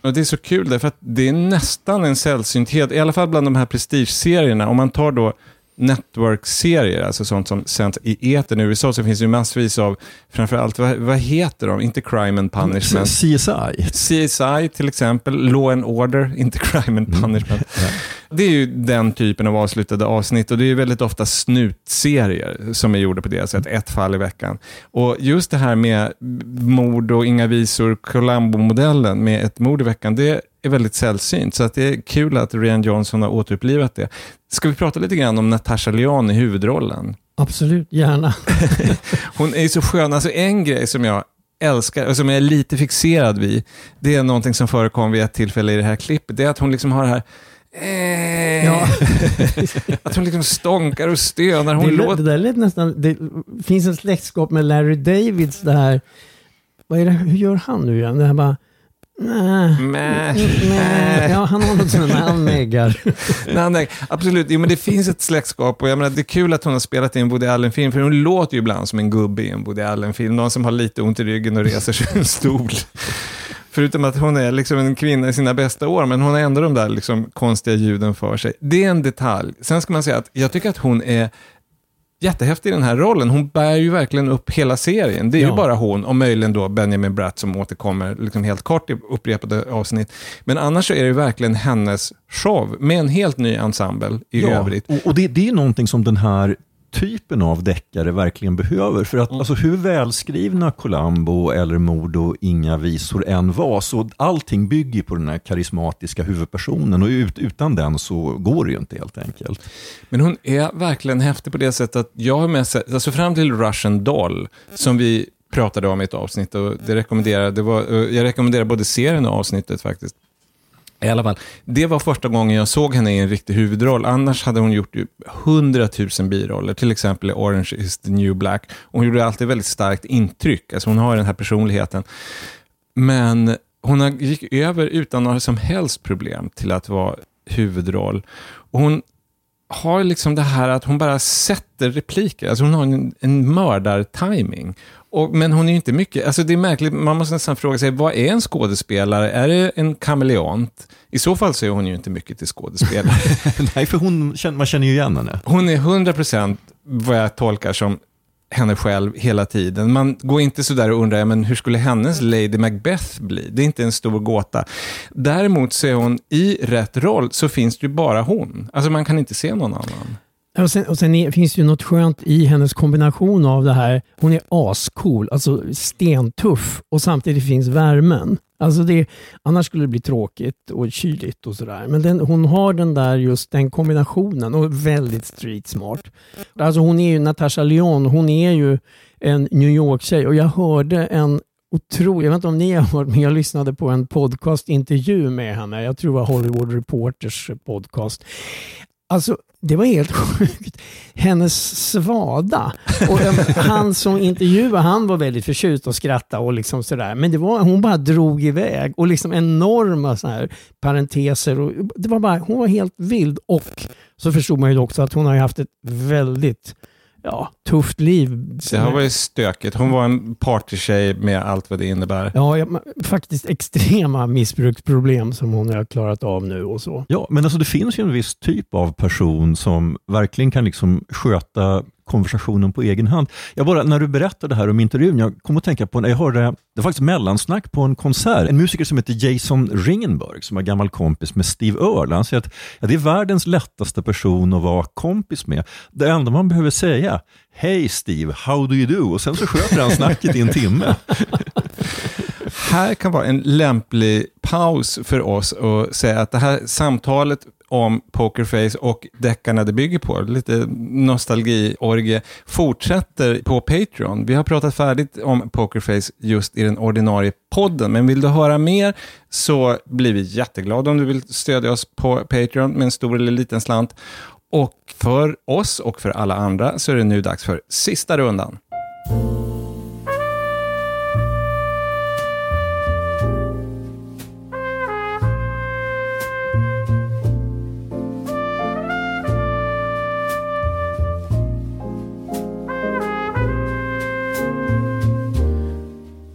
Och det är så kul därför att det är nästan en sällsynthet, i alla fall bland de här prestigeserierna. Om man tar då network-serier, alltså sånt som sänds i etern i USA, så finns det ju massvis av, framförallt, vad, vad heter de? Inte Crime and Punishment. CSI. CSI till exempel, Law and Order, [laughs] inte Crime and Punishment. Det är ju den typen av avslutade avsnitt och det är ju väldigt ofta snutserier som är gjorda på det sättet, ett fall i veckan. Och just det här med mord och inga visor, Columbo-modellen med ett mord i veckan, det är väldigt sällsynt. Så att det är kul att Rian Johnson har återupplivat det. Ska vi prata lite grann om Natasha Lyonne i huvudrollen? Absolut, gärna. [laughs] Hon är ju så skön. Alltså en grej som jag älskar och som jag är lite fixerad vid, det är någonting som förekom vid ett tillfälle i det här klippet. Det är att hon liksom har det här eh, Ja. [laughs] Att hon liksom stånkar och stönar. Hon det, låter... det där lät nästan... Det finns en släktskap med Larry Davids, det här... Vad är det, hur gör han nu igen? Det här bara... Nej. Ja, han har något sånt han neggar. [laughs] Nej, nej, absolut, jo, men det finns ett släktskap och jag menar, det är kul att hon har spelat i en Woody Allen-film, för hon låter ju ibland som en gubbe i en Woody Allen-film, någon som har lite ont i ryggen och reser sig ur en stol. [laughs] Förutom att hon är liksom en kvinna i sina bästa år, men hon har ändå de där liksom konstiga ljuden för sig. Det är en detalj. Sen ska man säga att jag tycker att hon är jättehäftig i den här rollen. Hon bär ju verkligen upp hela serien. Det är ju Ja. bara hon och möjligen då Benjamin Bratt som återkommer liksom helt kort i upprepade avsnitt. Men annars så är det ju verkligen hennes show med en helt ny ensemble i övrigt. Och, och det, det är någonting som den här typen av deckare verkligen behöver. För att alltså, hur välskrivna Columbo eller Mord och inga visor än var, så allting bygger på den här karismatiska huvudpersonen och ut, utan den så går det ju inte helt enkelt. Men hon är verkligen häftig på det sättet att jag har med sig, alltså fram till Russian Doll, som vi pratade om i ett avsnitt och det rekommenderar, det var, jag rekommenderar både serien och avsnittet faktiskt. I alla fall, det var första gången jag såg henne i en riktig huvudroll. Annars hade hon gjort ju hundratusen biroller, till exempel i Orange is the new black. Hon gjorde alltid väldigt starkt intryck, alltså hon har den här personligheten. Men hon gick över utan några som helst problem till att vara huvudroll. Och hon har liksom det här att hon bara sätter repliker. Alltså hon har en, en mördartiming. Och, men hon är ju inte mycket, alltså det är märkligt, man måste nästan fråga sig, vad är en skådespelare? Är det en kameleont? I så fall så är hon ju inte mycket till skådespelare. [laughs] Nej, för hon, man känner ju igen henne. Hon är 100% vad jag tolkar som henne själv hela tiden. Man går inte sådär och undrar, men hur skulle hennes Lady Macbeth bli? Det är inte en stor gåta. Däremot så är hon i rätt roll så finns det ju bara hon. Alltså man kan inte se någon annan. Och sen, och sen är, finns det ju något skönt i hennes kombination av det här. Hon är ascool, alltså stentuff och samtidigt finns värmen. Alltså det, annars skulle det bli tråkigt och kyligt och sådär. Men den, hon har den där just den kombinationen och är väldigt street smart. Alltså hon är ju Natasha Lyon, hon är ju en New York-tjej och jag hörde en otrolig, jag vet inte om ni har hört, men jag lyssnade på en podcastintervju med henne. Jag tror det var Hollywood Reporters podcast. Alltså, det var helt [laughs] sjukt. Hennes svada. Och han som intervjuade, han var väldigt förtjust och skrattade och liksom sådär. Men det var, hon bara drog iväg och liksom enorma så här parenteser. Och det var bara, hon var helt vild. Och så förstod man ju också att hon har haft ett väldigt ja, tufft liv. Det har varit stökigt. Hon var en partytjej med allt vad det innebär. Ja, ja, faktiskt extrema missbruksproblem som hon har klarat av nu och så. Ja, men alltså det finns ju en viss typ av person som verkligen kan liksom sköta konversationen på egen hand. Jag bara, när du berättade det här om intervjun, jag kom att tänka på när jag hörde, det var faktiskt mellansnack på en konsert, en musiker som heter Jason Ringenberg, som är gammal kompis med Steve Earle. Han säger att ja, det är världens lättaste person att vara kompis med. Det enda man behöver säga, Hej Steve, how do you do? Och sen så sköter han snacket i en timme. här kan vara en lämplig paus för oss att säga att det här samtalet om Pokerface och deckarna det bygger på, lite nostalgiorgie, fortsätter på Patreon. Vi har pratat färdigt om Pokerface just i den ordinarie podden, men vill du höra mer så blir vi jätteglada om du vill stödja oss på Patreon med en stor eller liten slant. Och för oss och för alla andra så är det nu dags för sista rundan.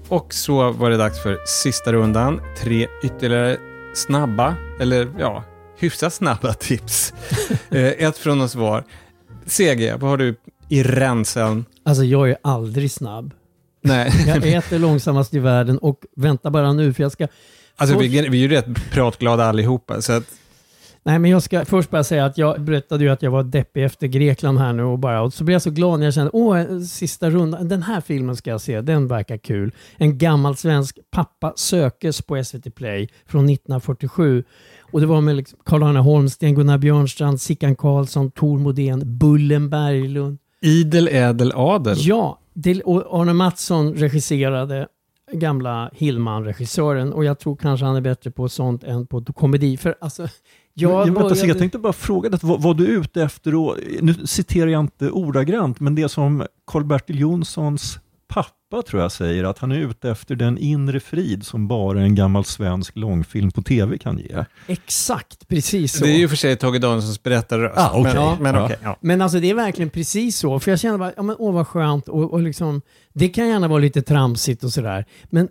Och så var det dags för sista rundan. Tre ytterligare snabba, eller ja, hyfsat snabba [laughs] tips. Eh, ett från oss var. CG, vad har du i ränseln? Alltså jag är aldrig snabb. Nej. [laughs] Jag äter långsammast i världen och vänta bara nu för jag ska... Alltså vi, vi är ju rätt pratglada allihopa, så att Nej, men jag ska först bara säga att jag berättade ju att jag var deppig efter Grekland här nu och bara, och så blev jag så glad när jag kände, åh, sista rundan, den här filmen ska jag se, den verkar kul. En gammal svensk Pappa sökes på SVT Play från 1947. Och det var med liksom Carl-Arne Holmsten, Gunnar Björnstrand, Sickan Karlsson, Tor Modén, Bullen Berglund. Idel ädel adel. Ja, det, och Arne Mattsson regisserade gamla Hillman-regissören och jag tror kanske han är bättre på sånt än på komedi. För alltså, jag, jag, började... jag tänkte bara fråga dig, vad var du ute efter? Och, nu citerar jag inte ordagrant, men det som Karl-Bertil Jonssons pappa tror jag säger, att han är ute efter den inre frid som bara en gammal svensk långfilm på tv kan ge. Exakt, precis så. Det är ju för sig Tage Danielssons berättarröst. Ah, okay. men, men, ja. Okay, ja. men alltså det är verkligen precis så, för jag känner bara, ja men åh vad skönt och, och liksom, det kan gärna vara lite tramsigt och sådär, men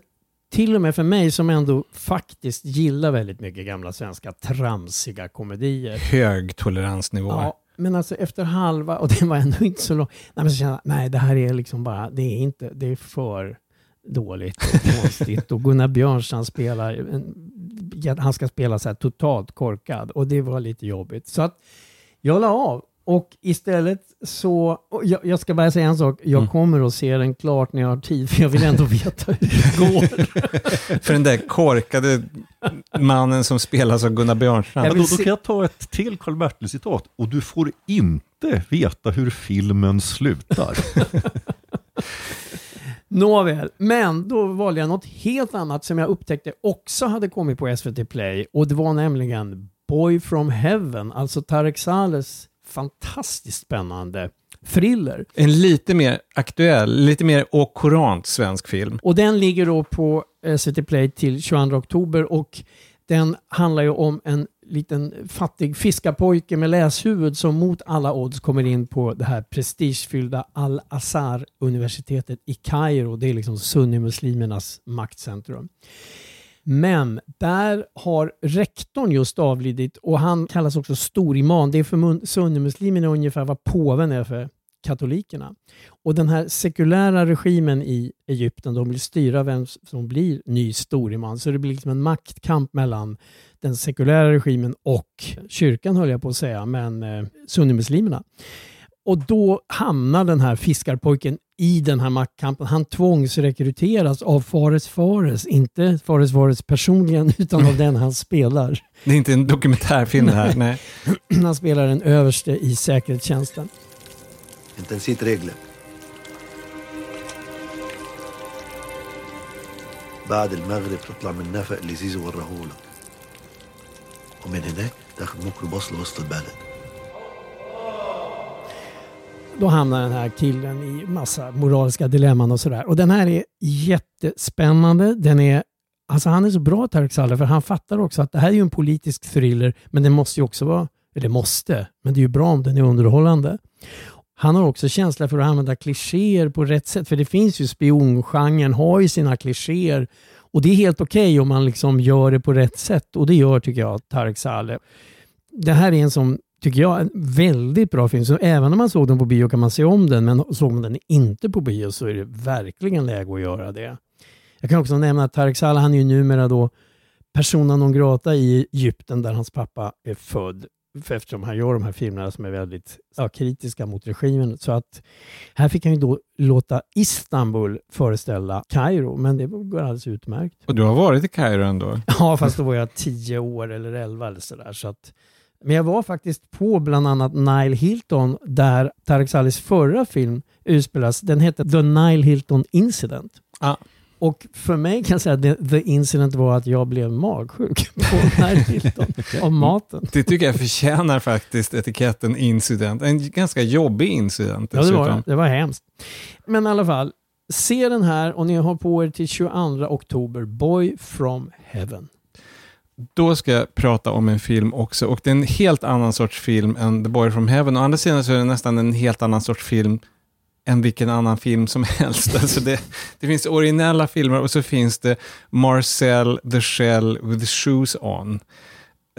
till och med för mig som ändå faktiskt gillar väldigt mycket gamla svenska tramsiga komedier. Hög toleransnivå. Ja, men alltså efter halva, och det var ändå inte så långt, nej, men så kände jag, nej det här är liksom bara, det är inte, det är för dåligt och konstigt. och Gunnar Björnstrand spelar, en, han ska spela så här totalt korkad och det var lite jobbigt. Så att jag la av och istället så, jag, jag, ska bara säga en sak, jag mm. kommer att se den klart när jag har tid, för jag vill ändå veta hur det [laughs] går. för den där korkade mannen som spelas av Gunnar Björnstrand. Då, då kan jag ta ett till Karl-Bertil-citat, och du får inte veta hur filmen slutar. [laughs] Nåväl, men då valde jag något helt annat som jag upptäckte också hade kommit på SVT Play och det var nämligen Boy from Heaven, alltså Tarek Salehs fantastiskt spännande thriller. En lite mer aktuell, lite mer okurant svensk film. Och den ligger då på SVT Play till 22 oktober och den handlar ju om en liten fattig fiskarpojke med läshuvud som mot alla odds kommer in på det här prestigefyllda Al-Azhar-universitetet i Kairo. Det är liksom sunnimuslimernas maktcentrum. Men där har rektorn just avlidit och han kallas också storimam. Det är för sunnimuslimerna ungefär vad påven är för katolikerna. Och den här sekulära regimen i Egypten, de vill styra vem som blir ny storiman. Så det blir liksom en maktkamp mellan den sekulära regimen och kyrkan höll jag på att säga, men eh, sunnimuslimerna. Och då hamnar den här fiskarpojken i den här maktkampen. Han tvångsrekryteras av Fares Fares, inte Fares Fares personligen, [laughs] utan av den han spelar. Det är inte en dokumentärfilm det här. Nej. [clears throat] han spelar en överste i säkerhetstjänsten. انت نسيت رجلك بعد المغرب تطلع من نفق اللي زيزو ورahulك ومن هناك تاخد ميكروباص لوسط البلد då hamnar den här killen i massa moraliska dilemman och sådär. Och den här är jättespännande. Den är, alltså han är så bra Tarek Saleh för han fattar också att det här är ju en politisk thriller men den måste ju också vara, eller måste, men det är ju bra om den är underhållande. han har också känsla för att använda klichéer på rätt sätt. För det finns ju spiongenren, har ju sina klichéer. Och det är helt okej okay om man liksom gör det på rätt sätt. Och det gör, tycker jag, Tarek Saleh. Det här är en sån tycker jag, en väldigt bra film. Så även om man såg den på bio kan man se om den. Men såg man den inte på bio så är det verkligen läge att göra det. Jag kan också nämna att Tarek Saleh, han är ju numera då persona non grata i Egypten där hans pappa är född eftersom han gör de här filmerna som är väldigt ja, kritiska mot regimen. Så att här fick han ju då låta Istanbul föreställa Kairo, men det går alldeles utmärkt. Och du har varit i Kairo ändå? Ja, fast då var jag tio år eller elva eller sådär. Så att, men jag var faktiskt på bland annat Nile Hilton där Tarek Salihs förra film utspelas. Den hette The Nile Hilton Incident. Ah. Och för mig kan jag säga att the incident var att jag blev magsjuk [laughs] på Nile Hilton [laughs] av maten. Det tycker jag förtjänar faktiskt etiketten incident. En ganska jobbig incident Ja, det var, det var hemskt. Men i alla fall, se den här och ni har på er till 22 oktober, Boy from Heaven. Då ska jag prata om en film också och det är en helt annan sorts film än The Boy from Heaven. Å andra sidan så är det nästan en helt annan sorts film än vilken annan film som [laughs] helst. Alltså det, det finns originella filmer och så finns det Marcel the Shell with shoes on.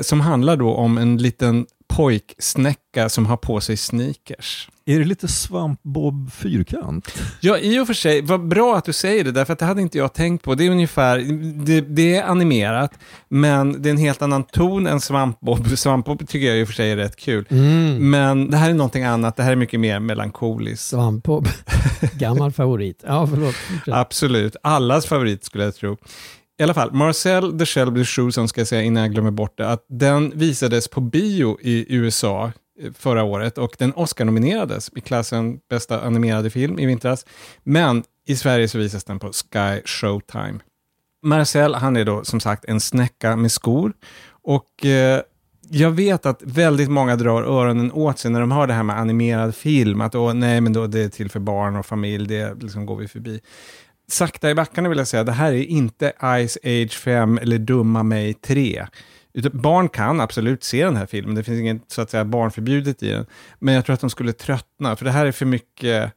Som handlar då om en liten pojksnäcka som har på sig sneakers. Är det lite svampbob fyrkant? Ja, i och för sig. Vad bra att du säger det, därför att det hade inte jag tänkt på. Det är ungefär, det, det är animerat, men det är en helt annan ton än svampbob. [laughs] Svampbob tycker jag i och för sig är rätt kul. Mm. Men det här är någonting annat, det här är mycket mer melankoliskt. Svampbob, [laughs] gammal favorit. Ja, förlåt. Absolut, allas favorit skulle jag tro. I alla fall, Marcel the Shelby Shoes, ska jag säga innan jag glömmer bort det, att den visades på bio i USA eh, förra året och den Oscar-nominerades i klassen bästa animerade film i vintras. Men i Sverige så visas den på Sky Showtime. Marcel, han är då som sagt en snäcka med skor och eh, jag vet att väldigt många drar öronen åt sig när de hör det här med animerad film, att åh, nej, men då det är till för barn och familj, det liksom går vi förbi. Sakta i backarna vill jag säga, det här är inte Ice Age 5 eller Dumma mig 3. Barn kan absolut se den här filmen, det finns inget så att säga barnförbjudet i den. Men jag tror att de skulle tröttna, för det här är för mycket,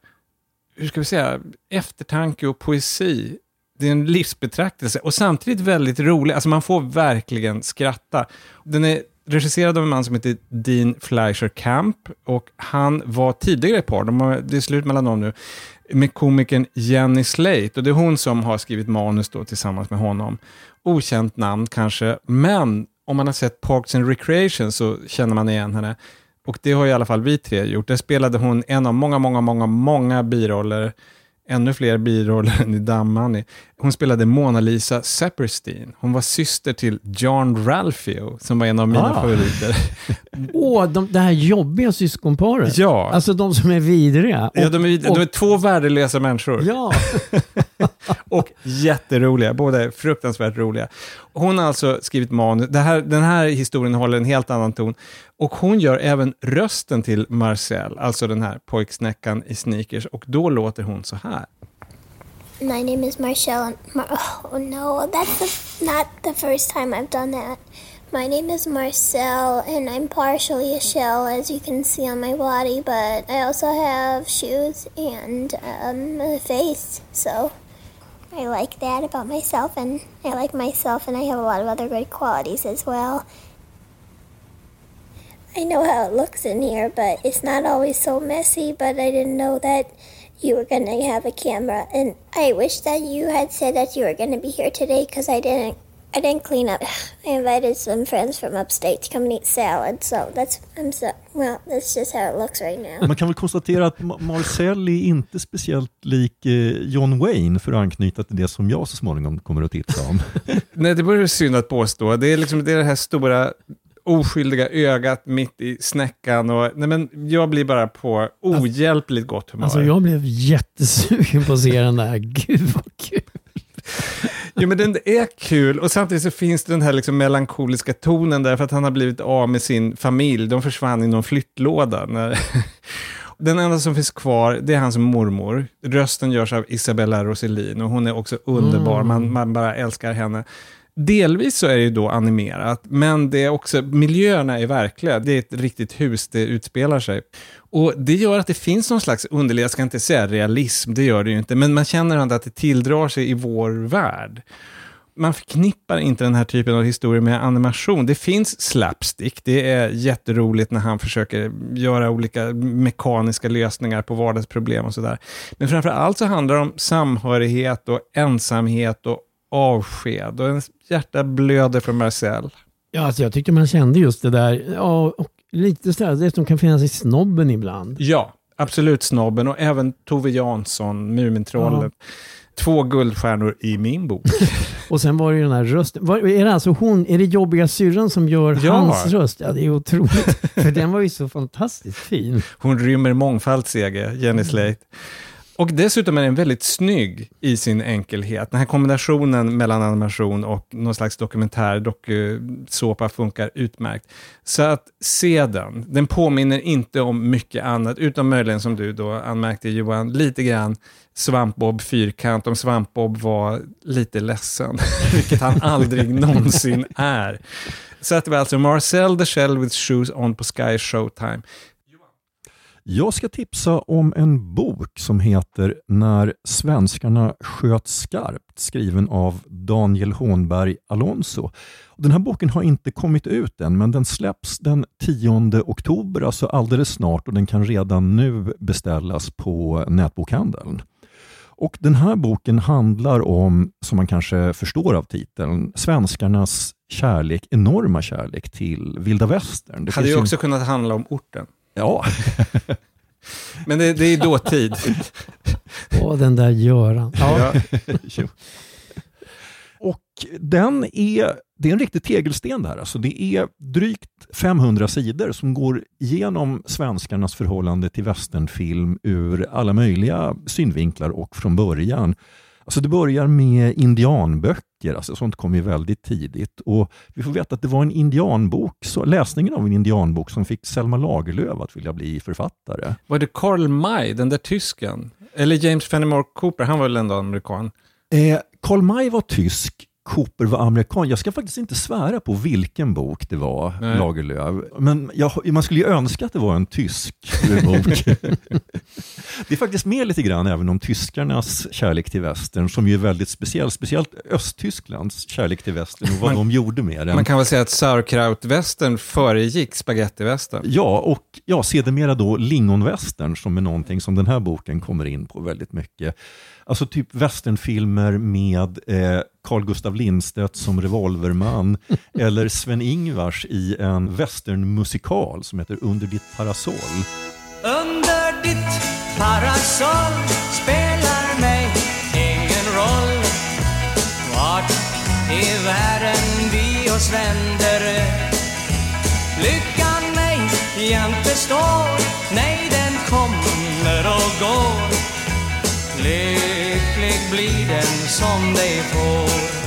hur ska vi säga, eftertanke och poesi. Det är en livsbetraktelse och samtidigt väldigt rolig, alltså man får verkligen skratta. Den är regisserad av en man som heter Dean Fleischer Camp och han var tidigare ett par, de har, det är slut mellan dem nu, med komikern Jenny Slate och det är hon som har skrivit manus då tillsammans med honom. Okänt namn kanske, men om man har sett Parks and Recreation så känner man igen henne. Och det har i alla fall vi tre gjort. Där spelade hon en av många, många, många, många biroller ännu fler biroller än [laughs] i Damman. Hon spelade Mona Lisa Saperstein. Hon var syster till John Ralphio, som var en av mina ah. favoriter. [laughs] Åh, oh, de, det här jobbiga syskonparet. Ja. Alltså de som är vidriga. Och, ja, de är, de är två värdelösa människor. Ja. [laughs] [laughs] och jätteroliga, båda är fruktansvärt roliga. Hon har alltså skrivit manus. Här, den här historien håller en helt annan ton. Och hon gör även rösten till Marcel, alltså den här pojksnäckan i sneakers. Och då låter hon så här. My name is Marcel. Mar oh no, that's the, not the first time I've done that. My name is Marcel, and I'm partially a shell, as you can see on my body, but I also have shoes and um, a face, so I like that about myself, and I like myself, and I have a lot of other good qualities as well. I know how it looks in here, but it's not always so messy. But I didn't know that you were going to have a camera, and I wish that you had said that you were going to be here today because I didn't. I didn't clean up. [sighs] I invited some friends from upstate to come and eat salad, so that's I'm so well. That's just how it looks right now. Man kan väl konstatera att Marcel är inte speciellt lik eh, John Wayne för att anknyta till det som jag så småningom kommer att tipsa om. [laughs] Nej, det vore synd att påstå. Det är liksom det, är det här stora oskyldiga ögat mitt i snäckan. Och, nej men jag blir bara på ohjälpligt gott humör. Alltså jag blev jättesugen på att se den där. [laughs] Gud vad kul. Jo men den är kul och samtidigt så finns det den här liksom melankoliska tonen därför att han har blivit av med sin familj. De försvann i någon flyttlåda. När [laughs] den enda som finns kvar, det är hans mormor. Rösten görs av Isabella Rossellin och hon är också underbar. Mm. Man, man bara älskar henne Delvis så är det ju då animerat, men det är också, miljöerna är verkliga. Det är ett riktigt hus det utspelar sig. Och det gör att det finns någon slags underlig, jag ska inte säga realism, det gör det ju inte, men man känner ändå att det tilldrar sig i vår värld man förknippar inte den här typen av historier med animation. Det finns slapstick, det är jätteroligt när han försöker göra olika mekaniska lösningar på vardagsproblem och sådär. Men framför allt så handlar det om samhörighet och ensamhet och avsked. Och en hjärta blöder för Marcel. Ja, alltså jag tyckte man kände just det där, ja, och lite sådär, det som kan finnas i snobben ibland. Ja, absolut snobben och även Tove Jansson, Mumintrollet. Ja två guldstjärnor i min bok. [laughs] och sen var det ju den här rösten. Var, är det alltså hon, är det jobbiga syrran som gör ja. hans röst? Ja, det är otroligt. [laughs] För den var ju så fantastiskt fin. Hon rymmer mångfald, Sege, Jenny Slate. Och dessutom är den väldigt snygg i sin enkelhet. Den här kombinationen mellan animation och någon slags dokumentär dokusåpa funkar utmärkt. Så att se den. Den påminner inte om mycket annat, utom möjligen som du då anmärkte Johan, lite grann Svampbob Fyrkant om Svampbob var lite ledsen, [laughs] vilket han aldrig [laughs] någonsin är. Så att det var alltså Marcel the Shell with Shoes on på Sky Showtime. Jag ska tipsa om en bok som heter När svenskarna sköt skarpt, skriven av Daniel Hånberg Alonso. Den här boken har inte kommit ut än, men den släpps den 10 oktober, alltså alldeles snart, och den kan redan nu beställas på nätbokhandeln. Och Den här boken handlar om, som man kanske förstår av titeln, svenskarnas kärlek, enorma kärlek till vilda västern. Det hade ju också kunnat handla om orten. Ja. [laughs] Men det, det är dåtid. Åh, den där Göran. Ja. [laughs] Och den är, det är en riktig tegelsten det här. Alltså det är drygt 500 sidor som går igenom svenskarnas förhållande till västernfilm ur alla möjliga synvinklar och från början. Alltså det börjar med indianböcker, alltså sånt kom ju väldigt tidigt. Och vi får veta att det var en indianbok, så läsningen av en indianbok som fick Selma Lagerlöf att vilja bli författare. Var det Karl May, den där tysken? Eller James Fenimore Cooper, han var väl ändå amerikan? Eh, Karl May var tysk Cooper var amerikan. Jag ska faktiskt inte svära på vilken bok det var, Nej. Lagerlöf. Men jag, man skulle ju önska att det var en tysk [laughs] bok. det är faktiskt med lite grann även om tyskarnas kärlek till västern, som ju är väldigt speciell. Speciellt Östtysklands kärlek till västern och vad man, de gjorde med den. Man kan väl säga att sauerkraut-västern föregick spagettivästern? Ja, och ja, sedermera då lingonvästern som är någonting som den här boken kommer in på väldigt mycket. Alltså typ westernfilmer med eh, Carl Gustav Lindstedt som revolverman [laughs] eller Sven-Ingvars i en westernmusikal som heter Under ditt parasoll. Under ditt parasoll spelar mig ingen roll Vart i världen vi oss vänder Lyckan mig jämt består Nej, den kommer och går Lycklig blir den som dig får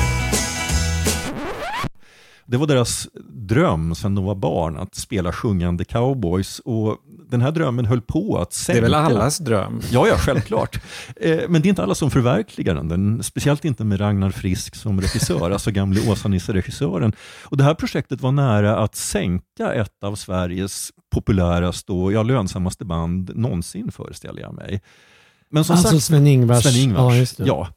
det var deras dröm sedan de var barn, att spela sjungande cowboys. Och den här drömmen höll på att sänka. Det är väl allas dröm? Ja, ja, självklart. [laughs] Eh, men det är inte alla som förverkligar den. Speciellt inte med Ragnar Frisk som regissör, alltså gamle Åsa-Nisse-regissören. Och det här projektet var nära att sänka ett av Sveriges populäraste och ja, lönsammaste band någonsin, föreställer jag mig. Men som alltså Sven-Ingvars. Sven-Ingvars, ja, ja.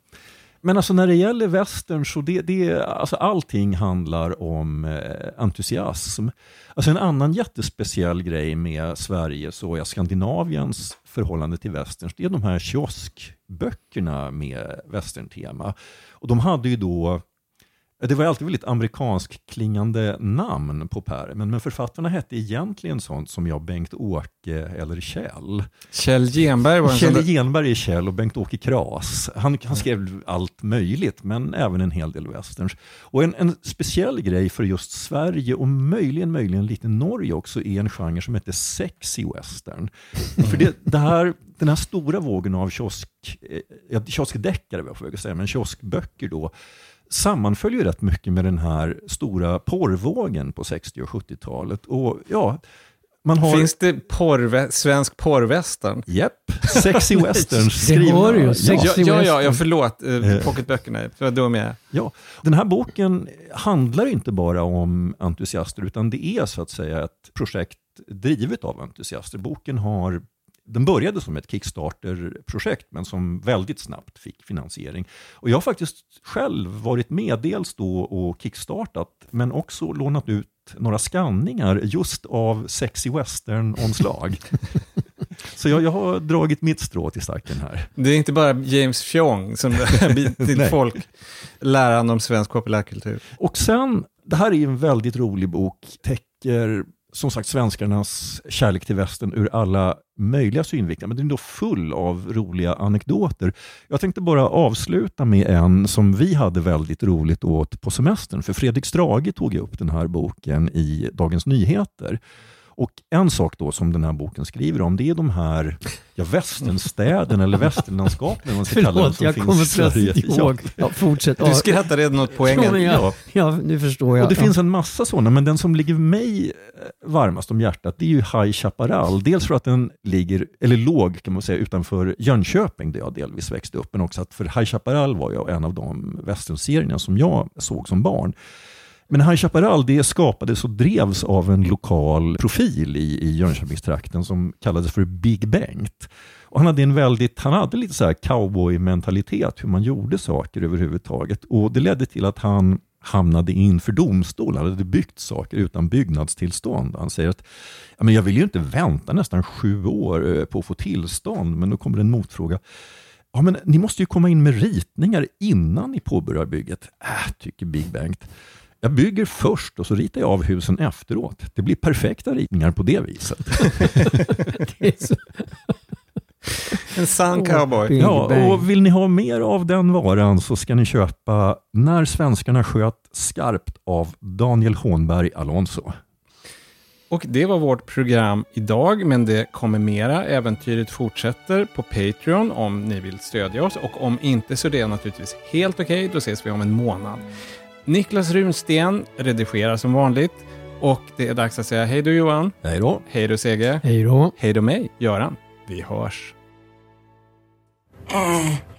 Men alltså när det gäller western så det, det, alltså allting handlar om eh, entusiasm. Alltså en annan jättespeciell grej med Sveriges och Skandinaviens förhållande till western, det är de här kioskböckerna med västerntema. Och de hade ju då det var alltid väldigt amerikansk klingande namn på pärmen, men författarna hette egentligen sånt som jag, Bengt-Åke eller Kjell. Kjell Genberg var en Kjell Genberg är Kjell och Bengt-Åke Kras. Han, han skrev allt möjligt, men även en hel del westerns. Och en, en speciell grej för just Sverige och möjligen, möjligen lite Norge också är en genre som heter sexy western. För det, det här, den här stora vågen av kiosk, eh, kioskdeckare, vad jag får säga, men kioskböcker då, sammanföljer rätt mycket med den här stora porrvågen på 60 och 70-talet. Och ja, man har... Finns det porrvä svensk porrvästern? Japp, sexy [laughs] westerns Det skrivna. har du ju, Ja. sexy Ja, ja, ja, western. ja förlåt. Eh, Eh. Pocketböckerna, vad dum jag. Ja, den här boken handlar inte bara om entusiaster utan det är så att säga ett projekt drivet av entusiaster. Boken har den började som ett Kickstarter-projekt men som väldigt snabbt fick finansiering. Och jag har faktiskt själv varit med dels då och kickstartat men också lånat ut några skanningar just av sexy western-omslag. [laughs] Så jag, jag har dragit mitt strå till stacken här. Det är inte bara James Fjong som [laughs] till folk läran om svensk populärkultur. Och sen, det här är en väldigt rolig bok, täcker som sagt svenskarnas kärlek till västern ur alla möjliga synvinklar, men den är då full av roliga anekdoter. Jag tänkte bara avsluta med en som vi hade väldigt roligt åt på semestern, för Fredrik Strage tog upp den här boken i Dagens Nyheter. Och en sak då som den här boken skriver om, det är de här ja, västernstäderna eller västernlandskapen, man ska kalla Förlåt, som jag finns kommer plötsligt ihåg. Ja, fortsätt. Du skrattar redan åt Ja, poängen. men jag, ja, nu förstår jag. Och det ja. finns en massa sådana, men den som ligger mig eh, varmast om hjärtat, det är ju High Chaparral. Dels för att den ligger, eller låg kan man säga, utanför Jönköping, där jag delvis växte upp, men också att för High Chaparral var ju en av de westernserierna som jag såg som barn. Men High Chaparral det skapades och drevs av en lokal profil i, i Jönköpingstrakten som kallades för Big Bengt. Och han hade en väldigt, han hade lite så här cowboy-mentalitet, hur man gjorde saker överhuvudtaget. Och det ledde till att han hamnade inför domstol. Han hade byggt saker utan byggnadstillstånd. Han säger att ja, men jag vill ju inte vänta nästan sju år eh, på att få tillstånd, men då kommer en motfråga. Ja, men ni måste ju komma in med ritningar innan ni påbörjar bygget. Äh, tycker Big Bengt. Jag bygger först och så ritar jag av husen efteråt. Det blir perfekta ritningar på det viset. [laughs] Det så- En sann cowboy. Ja, och vill ni ha mer av den varan så ska ni köpa När svenskarna sköt skarpt av Daniel Hånberg Alonso. Och det var vårt program idag, men det kommer mera. Äventyret fortsätter på Patreon om ni vill stödja oss. Och om inte så det är naturligtvis helt okej. Då ses vi om en månad. Niklas Runsten redigerar som vanligt. Och det är dags att säga hej då Johan. Hej då. Hej då Sege. Hej då. Hej då mig, Göran. Vi hörs. Eh,